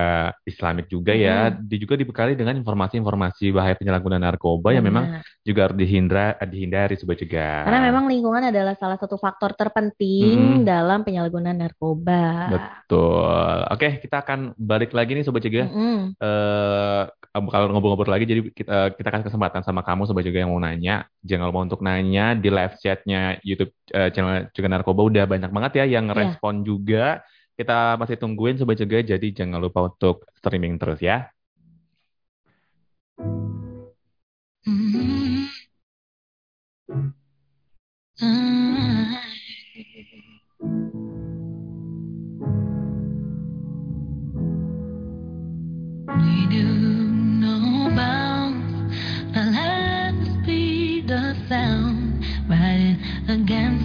Islamik juga ya, Mm-mm. dia juga dibekali dengan informasi-informasi bahaya penyalahgunaan narkoba yang memang juga harus dihindra, dihindari sobat cegah. Karena memang lingkungan adalah salah satu faktor terpenting Mm-mm. dalam penyalahgunaan narkoba. Betul. Oke, kita akan balik lagi nih sobat cegah. Mm-mm. eh kalau ngobrol-ngobrol lagi, jadi kita, kita kasih kesempatan sama kamu sobat juga yang mau nanya. Jangan lupa untuk nanya di live chatnya YouTube eh, channel Cegah Narkoba udah banyak banget ya yang Iya. respon juga. Kita masih tungguin sobat juga, jadi jangan lupa untuk streaming terus ya. We again.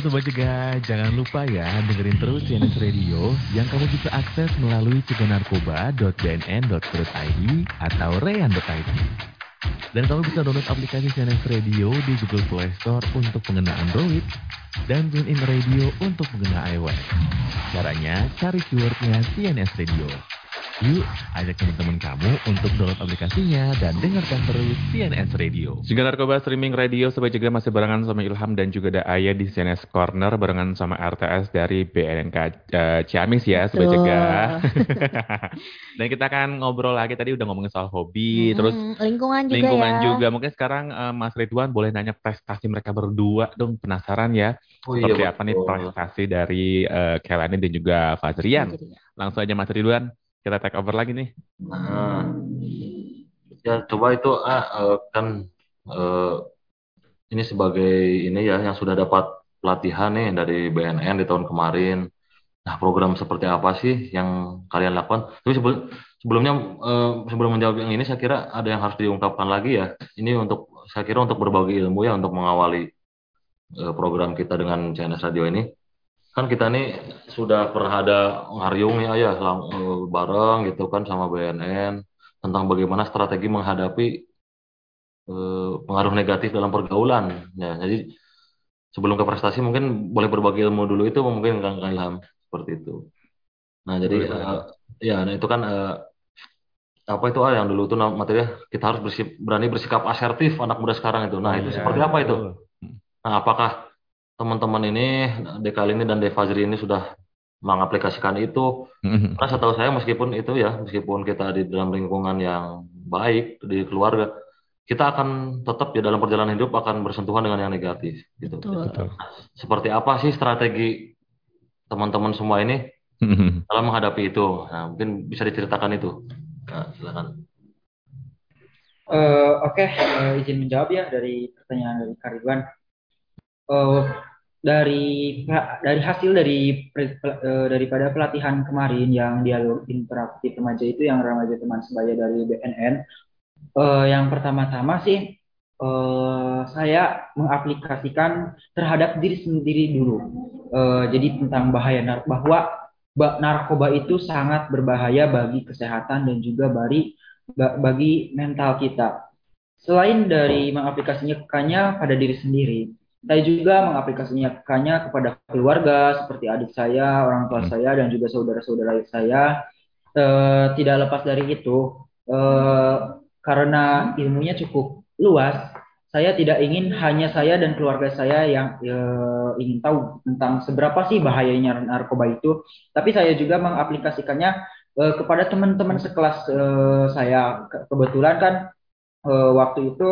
Halo Sobat Cegah, jangan lupa ya dengerin terus CNS Radio yang kamu bisa akses melalui ceganarkoba.bnn.co.id atau rean.id. Dan kamu bisa download aplikasi CNS Radio di Google Play Store untuk pengguna Android dan TuneIn Radio untuk pengguna iOS. Caranya cari keywordnya CNS Radio. Yuk, ajak teman-teman kamu untuk download aplikasinya dan dengarkan terus CNS Radio. Juga Narkoba Streaming Radio Sobat juga masih barengan sama Ilham dan juga ada Ayah di CNS Corner barengan sama RTS dari BNNK eh, Ciamis ya Sobat Betul. juga. dan kita akan ngobrol lagi tadi udah ngomongin soal hobi, terus Mm, lingkungan juga lingkungan ya. juga. Mungkin sekarang eh, Mas Ridwan boleh nanya prestasi mereka berdua dong, penasaran ya. Oh iya, Seperti apa nih prestasi dari eh, Kelani dan juga Fazrian. Langsung aja Mas Ridwan, kita take over lagi nih. Nah, ya coba itu ah, eh, kan eh, ini sebagai ini ya yang sudah dapat pelatihan nih dari BNN di tahun kemarin. Nah, program seperti apa sih yang kalian lakukan? Tapi sebelum sebelumnya eh, sebelum menjawab yang ini saya kira ada yang harus diungkapkan lagi ya. Ini untuk saya kira untuk berbagi ilmu ya untuk mengawali eh, program kita dengan CNS Radio ini. Kan kita nih sudah pernah ada ngariung ya ya eh, bareng gitu kan sama BNN tentang bagaimana strategi menghadapi eh, pengaruh negatif dalam pergaulan. Ya, jadi sebelum ke prestasi mungkin boleh berbagi ilmu dulu itu mungkin Kang Ilham seperti itu. Nah, jadi Boleh, eh, ya nah itu kan eh, apa itu ah yang dulu itu nama- materinya kita harus bersik- berani bersikap asertif anak muda sekarang itu. Nah, itu Iya, seperti apa itu? Nah, apakah teman-teman ini Dekal ini dan Devazri ini sudah mengaplikasikan itu? Mhm. Karena setahu saya meskipun itu ya, meskipun kita di dalam lingkungan yang baik di keluarga, kita akan tetap ya dalam perjalanan hidup akan bersentuhan dengan yang negatif gitu. Betul. Betul. Seperti apa sih strategi teman-teman semua ini Mhm. dalam menghadapi itu? Nah, mungkin bisa diceritakan itu. Nah, silakan. Eh, Oke, eh, izin menjawab ya dari pertanyaan dari Kariban. Eh, dari dari hasil dari eh, daripada pelatihan kemarin yang dialog interaktif remaja itu yang remaja teman sebaya dari BNN, eh, yang pertama-tama sih eh, saya mengaplikasikan terhadap diri sendiri dulu. Eh, jadi tentang bahaya nar bahwa ba- narkoba itu sangat berbahaya bagi kesehatan dan juga bagi ba- bagi mental kita. Selain dari mengaplikasikannya pada diri sendiri, saya juga mengaplikasikannya kepada keluarga seperti adik saya, orang tua Hmm. saya, dan juga saudara-saudara saya. Eh, tidak lepas dari itu, eh, karena ilmunya cukup luas, saya tidak ingin hanya saya dan keluarga saya yang eh, ingin tahu tentang seberapa sih bahayanya narkoba itu, tapi saya juga mengaplikasikannya eh, kepada teman-teman sekelas eh, saya. Ke- Kebetulan kan eh, waktu itu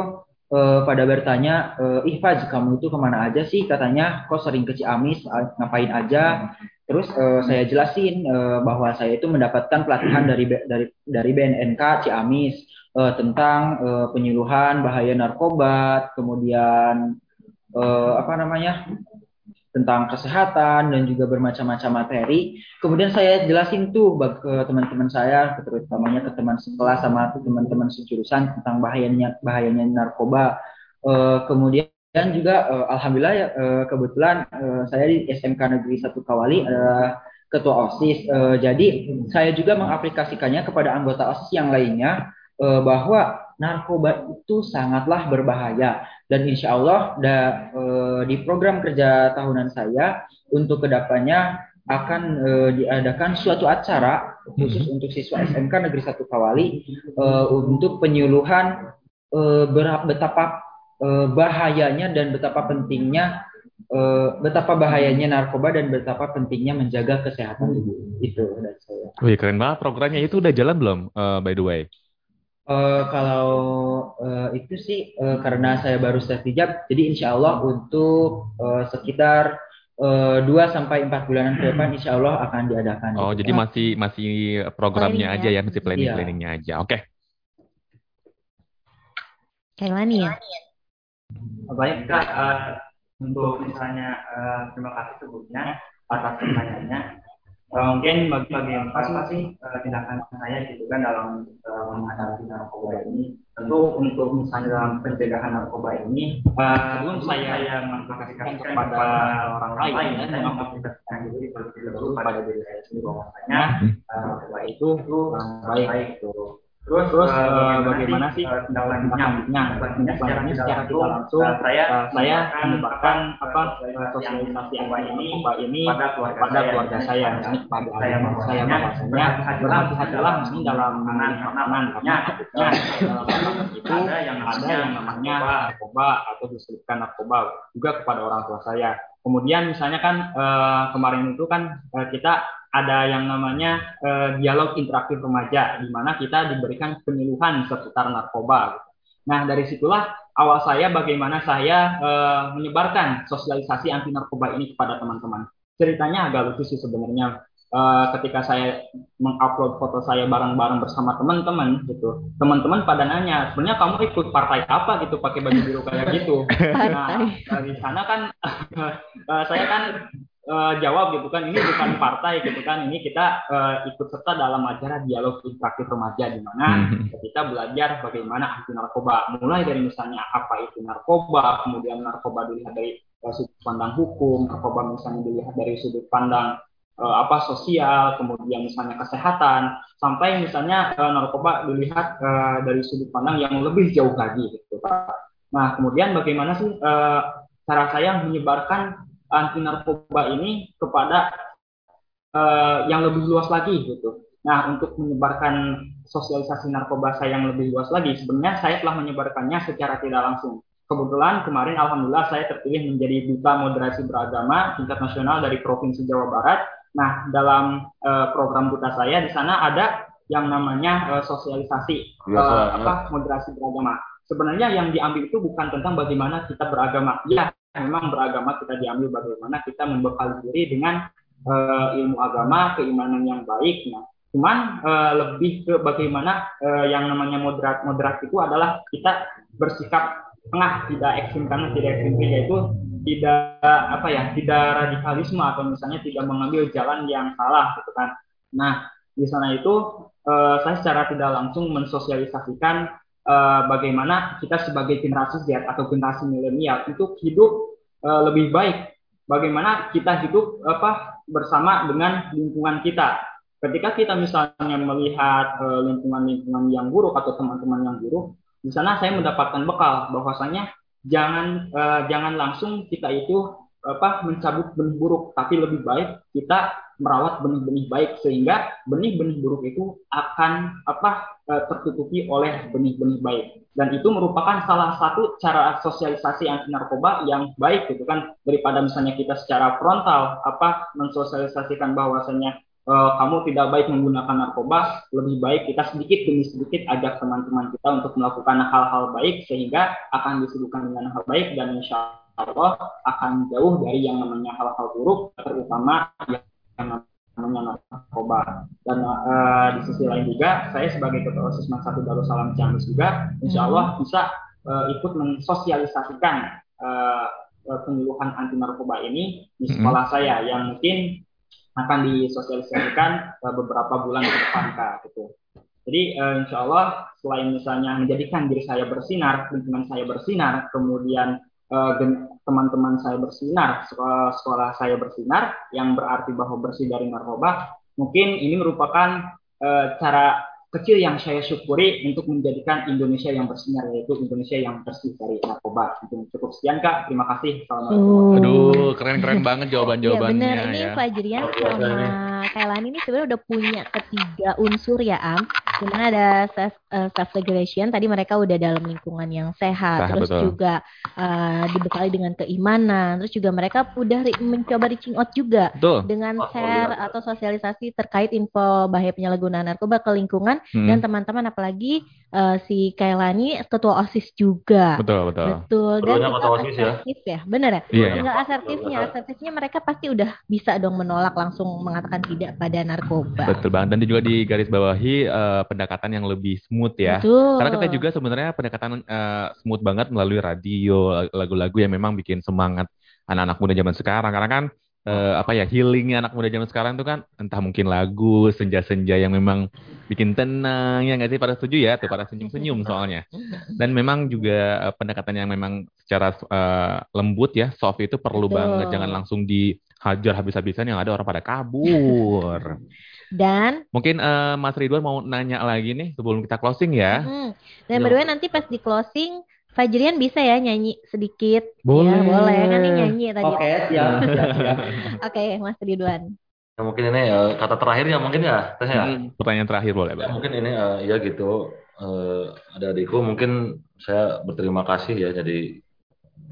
eh, pada bertanya, eh, ih Faz, kamu itu ke mana aja sih? Katanya, kok sering ke Ciamis, ngapain aja? Terus eh, saya jelasin eh, bahwa saya itu mendapatkan pelatihan dari dari dari BNNK Ciamis eh, tentang eh, penyuluhan bahaya narkoba, kemudian eh, apa namanya tentang kesehatan dan juga bermacam-macam materi. Kemudian saya jelasin tuh ke teman-teman saya, terutamanya ke teman sekelas sama teman-teman sejurusan tentang bahayanya bahayanya narkoba. Eh, kemudian juga eh, alhamdulillah ya, eh, kebetulan eh, saya di SMK Negeri 1 Kawali adalah ketua OSIS. Eh, jadi saya juga mengaplikasikannya kepada anggota OSIS yang lainnya eh, bahwa narkoba itu sangatlah berbahaya dan insya Allah da- eh, di program kerja tahunan saya untuk ke depannya akan eh, diadakan suatu acara khusus untuk siswa SMK Negeri 1 Kawali eh, untuk penyuluhan eh, ber- betapa eh, bahayanya dan betapa pentingnya eh, betapa bahayanya narkoba dan betapa pentingnya menjaga kesehatan tubuh itu dari saya. Wih, keren banget programnya. Itu udah jalan belum, eh, by the way? Eh, kalau eh, itu sih eh, karena saya baru sertijab, jadi insya Allah untuk eh, sekitar eh, 2 sampai 4 bulanan ke depan insya Allah akan diadakan. Oh, gitu. jadi masih masih programnya Planning aja ya. ya, masih planning Iya. planningnya aja. Oke. Kailani ya? Baik Kak, eh, untuk misalnya eh, terima kasih sebelumnya atas pertanyaannya. Eh, mungkin bagi bagi yang apa sih eh, tindakan saya gitu kan dalam eh, menghadapi narkoba ini. Tentu untuk misalnya dalam pencegahan narkoba ini, sebelum saya, saya mengaplikasikan kepada orang lain, ya, saya mengaplikasikan diri terlebih dahulu pada diri saya sendiri bahwasanya eh, narkoba itu itu eh, baik itu. Terus, eh, bagaimana sih eh, tindak lanjutnya? Tindak lanjutnya secara tidak langsung saya saya menyebarkan apa sosialisasi anti ini ini pada keluarga saya, misalnya kepada adik saya bahwasanya berhati-hatilah misalnya dalam memilih makanan karena dalam itu ada yang namanya narkoba atau diselipkan narkoba juga kepada orang tua saya. Kemudian misalnya kan eh, kemarin itu kan eh, kita ada yang namanya eh, dialog interaktif remaja di mana kita diberikan penyuluhan seputar narkoba. gitu. Nah, dari situlah awal saya bagaimana saya eh, menyebarkan sosialisasi anti narkoba ini kepada teman-teman. Ceritanya agak lucu sih sebenarnya. Eh, ketika saya mengupload foto saya bareng-bareng bersama teman-teman gitu, teman-teman pada nanya, sebenarnya kamu ikut partai apa? gitu pakai baju biru kayak gitu. Nah, dari sana kan eh, saya kan eh, jawab gitu kan ini bukan partai gitu kan. Ini kita eh, ikut serta dalam acara dialog interaktif remaja di mana kita belajar bagaimana anti narkoba. Mulai dari misalnya apa itu narkoba kemudian narkoba dilihat dari sudut pandang hukum narkoba misalnya dilihat dari sudut pandang eh, apa sosial kemudian misalnya kesehatan sampai misalnya eh, narkoba dilihat eh, dari sudut pandang yang lebih jauh lagi gitu Pak. Nah kemudian bagaimana sih eh, cara saya menyebarkan anti narkoba ini kepada eh, yang lebih luas lagi gitu. Nah, untuk menyebarkan sosialisasi narkoba saya yang lebih luas lagi, sebenarnya saya telah menyebarkannya secara tidak langsung. Kebetulan kemarin alhamdulillah saya terpilih menjadi duta moderasi beragama tingkat nasional dari Provinsi Jawa Barat. Nah, dalam eh, program duta saya di sana ada yang namanya eh, sosialisasi eh, banget. apa moderasi beragama. Sebenarnya yang diambil itu bukan tentang bagaimana kita beragama. Ya, memang beragama kita diambil bagaimana kita membekali diri dengan eh, ilmu agama, keimanan yang baik. Nah, cuman eh, lebih ke bagaimana eh, yang namanya moderat moderat itu adalah kita bersikap tengah, tidak ekstrim karena tidak ekstrim yaitu tidak apa ya, tidak radikalisme atau misalnya tidak mengambil jalan yang salah gitu kan. Nah, di sana itu eh, saya secara tidak langsung mensosialisasikan eh, bagaimana kita sebagai generasi Z atau generasi milenial itu hidup eh, lebih baik. Bagaimana kita hidup apa bersama dengan lingkungan kita. Ketika kita misalnya melihat lingkungan-lingkungan yang buruk atau teman-teman yang buruk, di sana saya mendapatkan bekal bahwasanya jangan eh, jangan langsung kita itu apa mencabut benih buruk, tapi lebih baik kita merawat benih-benih baik sehingga benih-benih buruk itu akan apa eh, tertutupi oleh benih-benih baik. Dan itu merupakan salah satu cara sosialisasi anti narkoba yang baik gitu kan daripada misalnya kita secara frontal apa mensosialisasikan bahwasanya eh, kamu tidak baik menggunakan narkoba, lebih baik kita sedikit demi sedikit ajak teman-teman kita untuk melakukan hal-hal baik sehingga akan disebutkan dengan hal baik dan insya Allah akan jauh dari yang namanya hal-hal buruk, terutama yang namanya narkoba. Dan eh, di sisi lain juga, saya sebagai ketua OSIS satu Darussalam Ciamis juga, insya Allah bisa eh, ikut mensosialisasikan eh, penyuluhan anti narkoba ini di sekolah saya yang mungkin akan disosialisasikan eh, beberapa bulan ke depan Kak, gitu. Jadi eh, insya Allah selain misalnya menjadikan diri saya bersinar, lingkungan saya bersinar, kemudian eh, teman-teman saya bersinar, sekolah, sekolah saya bersinar, yang berarti bahwa bersih dari narkoba, mungkin ini merupakan eh, cara kecil yang saya syukuri untuk menjadikan Indonesia yang bersinar, yaitu Indonesia yang bersih dari narkoba. Mungkin cukup sekian Kak, terima kasih. Assalamualaikum. Oh. Aduh, keren-keren banget Iya jawaban-jawabannya benar, ini ya. Fajrian sama Kailan ini sebenarnya udah punya ketiga unsur ya Am. Di mana ada self, eh, self regulation, tadi mereka udah dalam lingkungan yang sehat, Sehat, terus betul. juga eh, dibekali dengan keimanan, terus juga mereka udah ri- mencoba reaching out juga Betul. dengan share atau sosialisasi terkait info bahaya penyalahgunaan narkoba ke lingkungan Hmm. dan teman-teman apalagi eh, si Kailani ketua OSIS juga. Betul, betul. Betul. Dan Ketuanya juga ketua OSIS ya? asertif ya, bener ya? Iya, iya. Tinggal asertifnya, asertifnya mereka pasti udah bisa dong menolak langsung mengatakan tidak pada narkoba. Betul banget. Dan juga di garis bawahi eh, pendekatan yang lebih smooth ya. Betul. Karena kita juga sebenarnya pendekatan eh, smooth banget melalui radio, lagu-lagu yang memang bikin semangat anak-anak muda zaman sekarang. Karena kan eh, apa ya healingnya anak muda zaman sekarang tuh kan entah mungkin lagu senja-senja yang memang bikin tenang ya nggak sih? Pada setuju ya tuh pada senyum-senyum soalnya. Dan memang juga eh, pendekatan yang memang secara eh, lembut ya soft itu perlu Betul. banget. Jangan langsung dihajar habis-habisan yang ada orang pada kabur. Dan mungkin eh, Mas Ridwan mau nanya lagi nih sebelum kita closing ya. Mm, dan way nanti pas di closing Fajrian bisa ya nyanyi sedikit. Boleh. Ya, boleh. Kan nih nyanyi tadi. Oke, siap, siap, siap. Oke, Mas Ridwan. Ya, mungkin ini eh, kata terakhir ya mungkin ya, Teh ya. Hmm, pertanyaan terakhir boleh Ya, Bang. mungkin ini eh, ya gitu. Eh, ada adikku mungkin saya berterima kasih ya jadi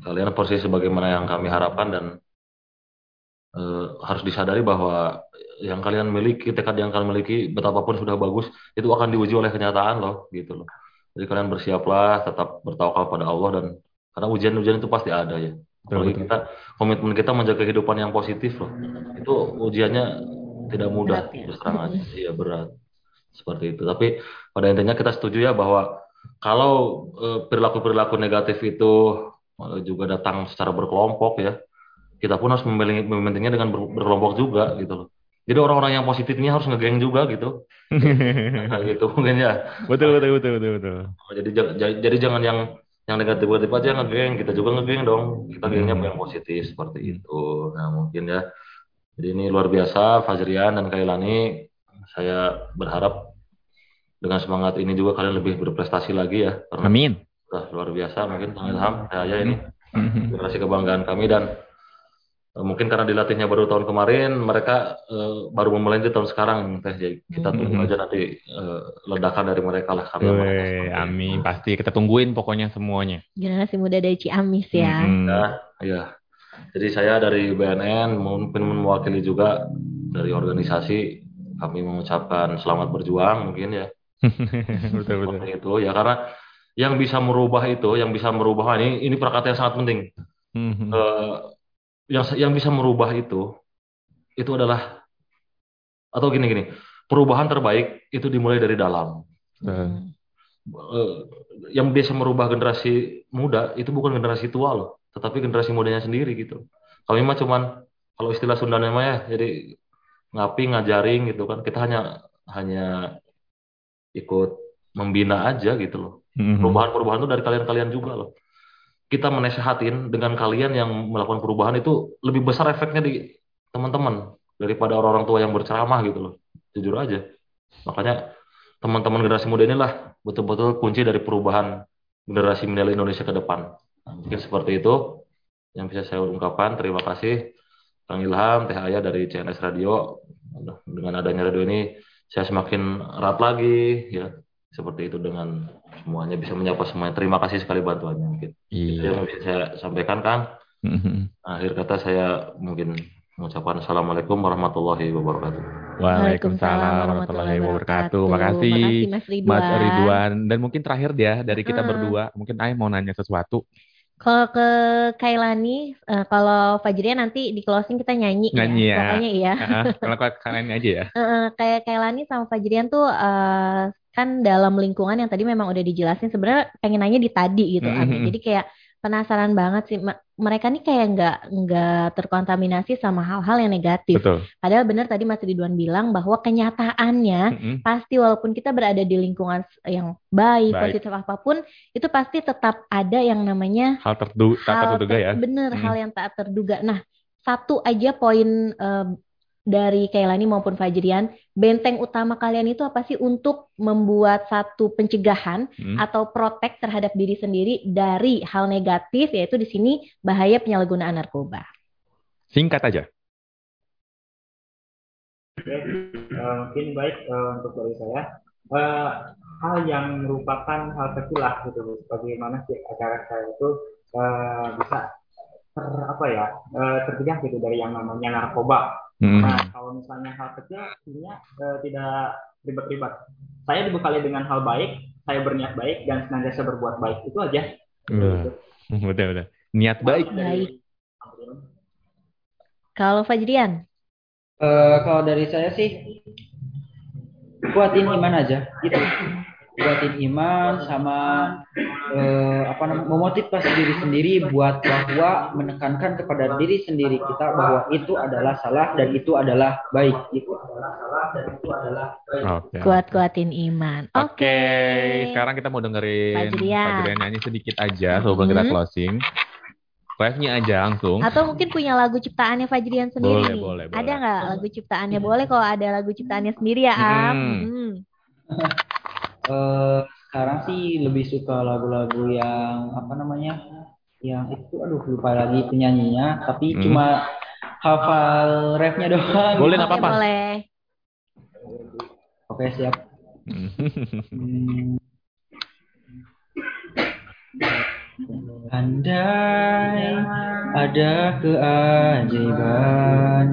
kalian persis sebagaimana yang kami harapkan dan eh, harus disadari bahwa yang kalian miliki, tekad yang kalian miliki, betapapun sudah bagus, itu akan diuji oleh kenyataan loh, gitu loh. Jadi kalian bersiaplah, tetap bertawakal pada Allah dan karena ujian-ujian itu pasti ada ya. Apalagi betul. kita komitmen kita menjaga kehidupan yang positif loh. Itu ujiannya tidak mudah, Berat ya. terus terang aja. Iya berat seperti itu. Tapi pada intinya kita setuju ya bahwa kalau eh, perilaku-perilaku negatif itu eh, juga datang secara berkelompok ya, kita pun harus memilih mementingnya dengan ber- berkelompok juga gitu loh. Jadi orang-orang yang positif ini harus ngegeng juga gitu. Nah, gitu mungkin ya. betul betul betul betul betul. Jadi jangan jadi, jadi jangan yang yang negatif-negatif aja ngegeng, kita juga ngegeng dong. Kita gengnya Hmm. yang positif seperti itu. Nah, mungkin ya. Jadi ini luar biasa Fajrian dan Kailani. Saya berharap dengan semangat ini juga kalian lebih berprestasi lagi ya. Karena Amin. sudah luar biasa mungkin Bang Ilham, saya ini Mhm. generasi kebanggaan kami dan mungkin karena dilatihnya baru tahun kemarin, mereka eh, baru memulai di tahun sekarang teh. Jadi kita tunggu Mhm. aja nanti eh, ledakan dari mereka lah karya mereka. Weh, seperti itu. amin pasti kita tungguin pokoknya semuanya. Generasi muda dari Ciamis ya. Mhm. Ya, iya. Jadi saya dari BNN mungkin mewakili juga dari organisasi kami mengucapkan selamat berjuang mungkin ya betul betul. seperti itu ya karena yang bisa merubah itu, yang bisa merubah ini ini perkata yang sangat penting. Mhm. Eh, yang yang bisa merubah itu itu adalah atau gini gini perubahan terbaik itu dimulai dari dalam. Betul. Eh, yang bisa merubah generasi muda itu bukan generasi tua loh, tetapi generasi mudanya sendiri gitu. Kami mah cuman kalau istilah Sundanya mah ya, jadi ngapi ngajaring gitu kan. Kita hanya hanya ikut membina aja gitu loh. Mhm. Perubahan-perubahan itu dari kalian-kalian juga loh. Kita menasehatin dengan kalian yang melakukan perubahan itu lebih besar efeknya di teman-teman daripada orang-orang tua yang berceramah gitu loh. Jujur aja. Makanya teman-teman generasi muda inilah betul-betul kunci dari perubahan generasi milenial Indonesia ke depan. Nah, mungkin seperti itu yang bisa saya ungkapkan. Terima kasih Kang Ilham, Teh Ayah dari CNS Radio. Dengan adanya radio ini saya semakin erat lagi ya seperti itu dengan semuanya bisa menyapa semuanya. Terima kasih sekali bantuannya mungkin. Itu Iya. yang bisa saya sampaikan Kang. Akhir kata saya mungkin mengucapkan Assalamualaikum warahmatullahi wabarakatuh. Waalaikumsalam warahmatullahi wabarakatuh. Makasih Makasih Mas Ridwan. Mas Ridwan. Dan mungkin terakhir dia dari kita Heeh. berdua, mungkin Ayah mau nanya sesuatu. Kalau ke Kailani, eh, kalau Fajrian nanti di closing kita nyanyi, Nyanyi ya. Pokoknya iya. Heeh, Kalau kalian aja ya. Heeh, kayak Kailani sama Fajrian tuh eh, kan dalam lingkungan yang tadi memang udah dijelasin sebenarnya pengen nanya di tadi gitu Mhm. Ami. Jadi kayak penasaran banget sih mereka nih kayak nggak nggak terkontaminasi sama hal-hal yang negatif. Betul. Padahal benar tadi Mas Ridwan bilang bahwa kenyataannya Mhm. pasti walaupun kita berada di lingkungan yang baik, Baik. positif apa pun, itu pasti tetap ada yang namanya Hal terdu tak terduga ya. bener Hmm. hal yang tak terduga. Nah, satu aja poin eh, dari Kailani maupun Fajrian, benteng utama kalian itu apa sih untuk membuat satu pencegahan Hmm. atau protek terhadap diri sendiri dari hal negatif, yaitu di sini bahaya penyalahgunaan narkoba. Singkat aja. Eh, mungkin baik eh, untuk dari saya. Eh, hal yang merupakan hal kecil lah gitu, bagaimana sih agar saya itu eh, bisa ter apa ya eh, tercegah gitu dari yang namanya narkoba. Hmm. Nah, kalau misalnya hal kecil, artinya eh, tidak ribet-ribet. Saya dibekali dengan hal baik, saya berniat baik dan senantiasa berbuat baik itu aja. Udah, udah, udah. Niat baik. Baik. Kalau Fajrian, Eh, kalau dari saya sih kuatin iman aja gitu. kuatin iman sama eh, apa namanya memotivasi diri sendiri buat bahwa menekankan kepada diri sendiri kita bahwa itu adalah salah dan itu adalah baik itu adalah salah dan itu adalah baik. Oke. Kuat-kuatin iman. Oke, sekarang kita mau dengerin Fajrian. Nyanyi sedikit aja sebelum kita Mhm. closing. Live-nya aja langsung. Atau mungkin punya lagu ciptaannya Fajrian sendiri Boleh, nih. boleh, Ada boleh. nggak lagu ciptaannya? Boleh kalau ada lagu ciptaannya sendiri ya, Am. Hmm. Hmm. Eh, sekarang sih lebih suka lagu-lagu yang apa namanya yang itu aduh lupa lagi penyanyinya tapi Hmm. cuma hafal refnya doang Boleh, nggak Oke, apa-apa. boleh. oke siap Hmm. Andai ada keajaiban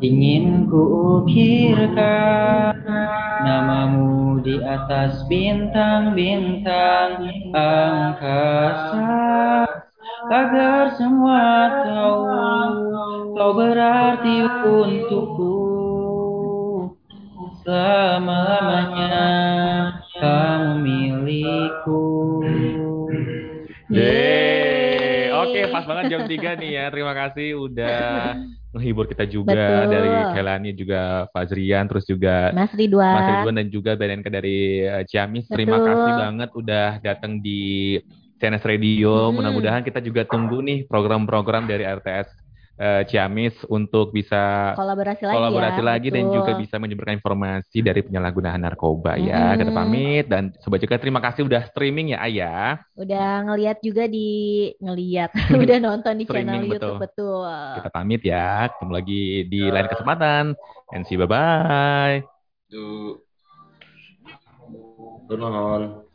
ingin ku ukirkan namamu di atas bintang-bintang angkasa agar semua tahu kau berarti untukku selama-lamanya kamu milikku Yeay. Oke, pas banget jam 3 nih ya. Terima kasih udah menghibur kita juga Betul. dari Kelani juga Fazrian terus juga Mas Ridwan. Mas Ridwan dan juga BNNK dari eh, Ciamis. Terima Betul. kasih banget udah datang di CNS Radio. Hmm. Mudah-mudahan kita juga tunggu nih program-program dari RTS eh, Ciamis untuk bisa Kolaborasi lagi kolaborasi ya. lagi dan betul. juga bisa menyebarkan informasi dari penyalahgunaan narkoba ya. Kita Hmm. pamit dan sobat juga terima kasih udah streaming ya Ayah. Udah ngeliat juga di ngeliat, udah nonton di channel YouTube betul. Kita pamit ya. Ketemu lagi di lain kesempatan. And see bye bye. Tuh. Turun.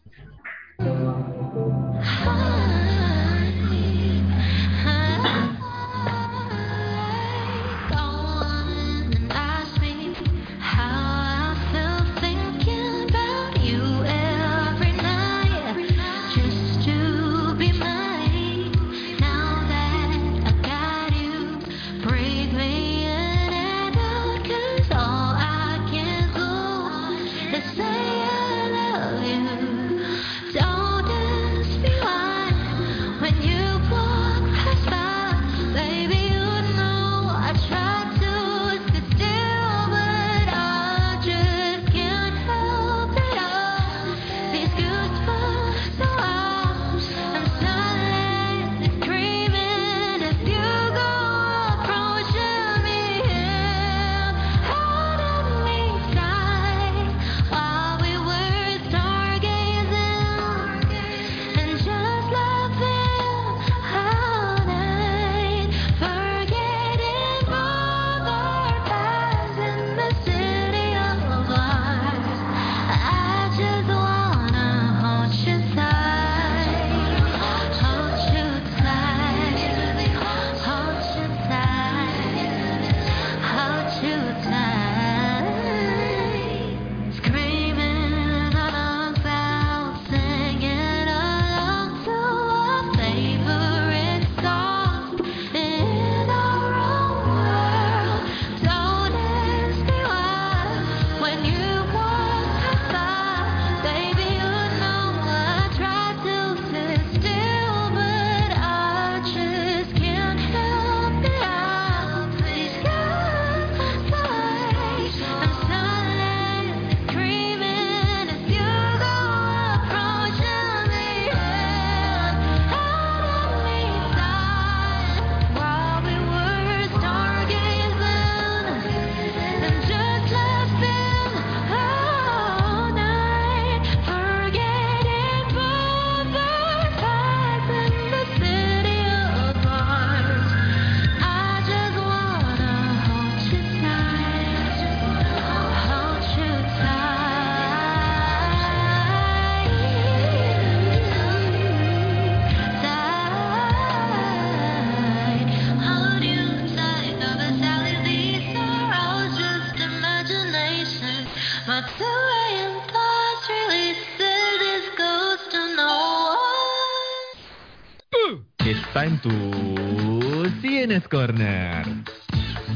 Corner.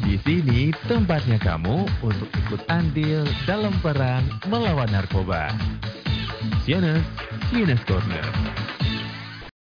Di sini tempatnya kamu untuk ikut andil dalam perang melawan narkoba. Sianas, Sianas Corner.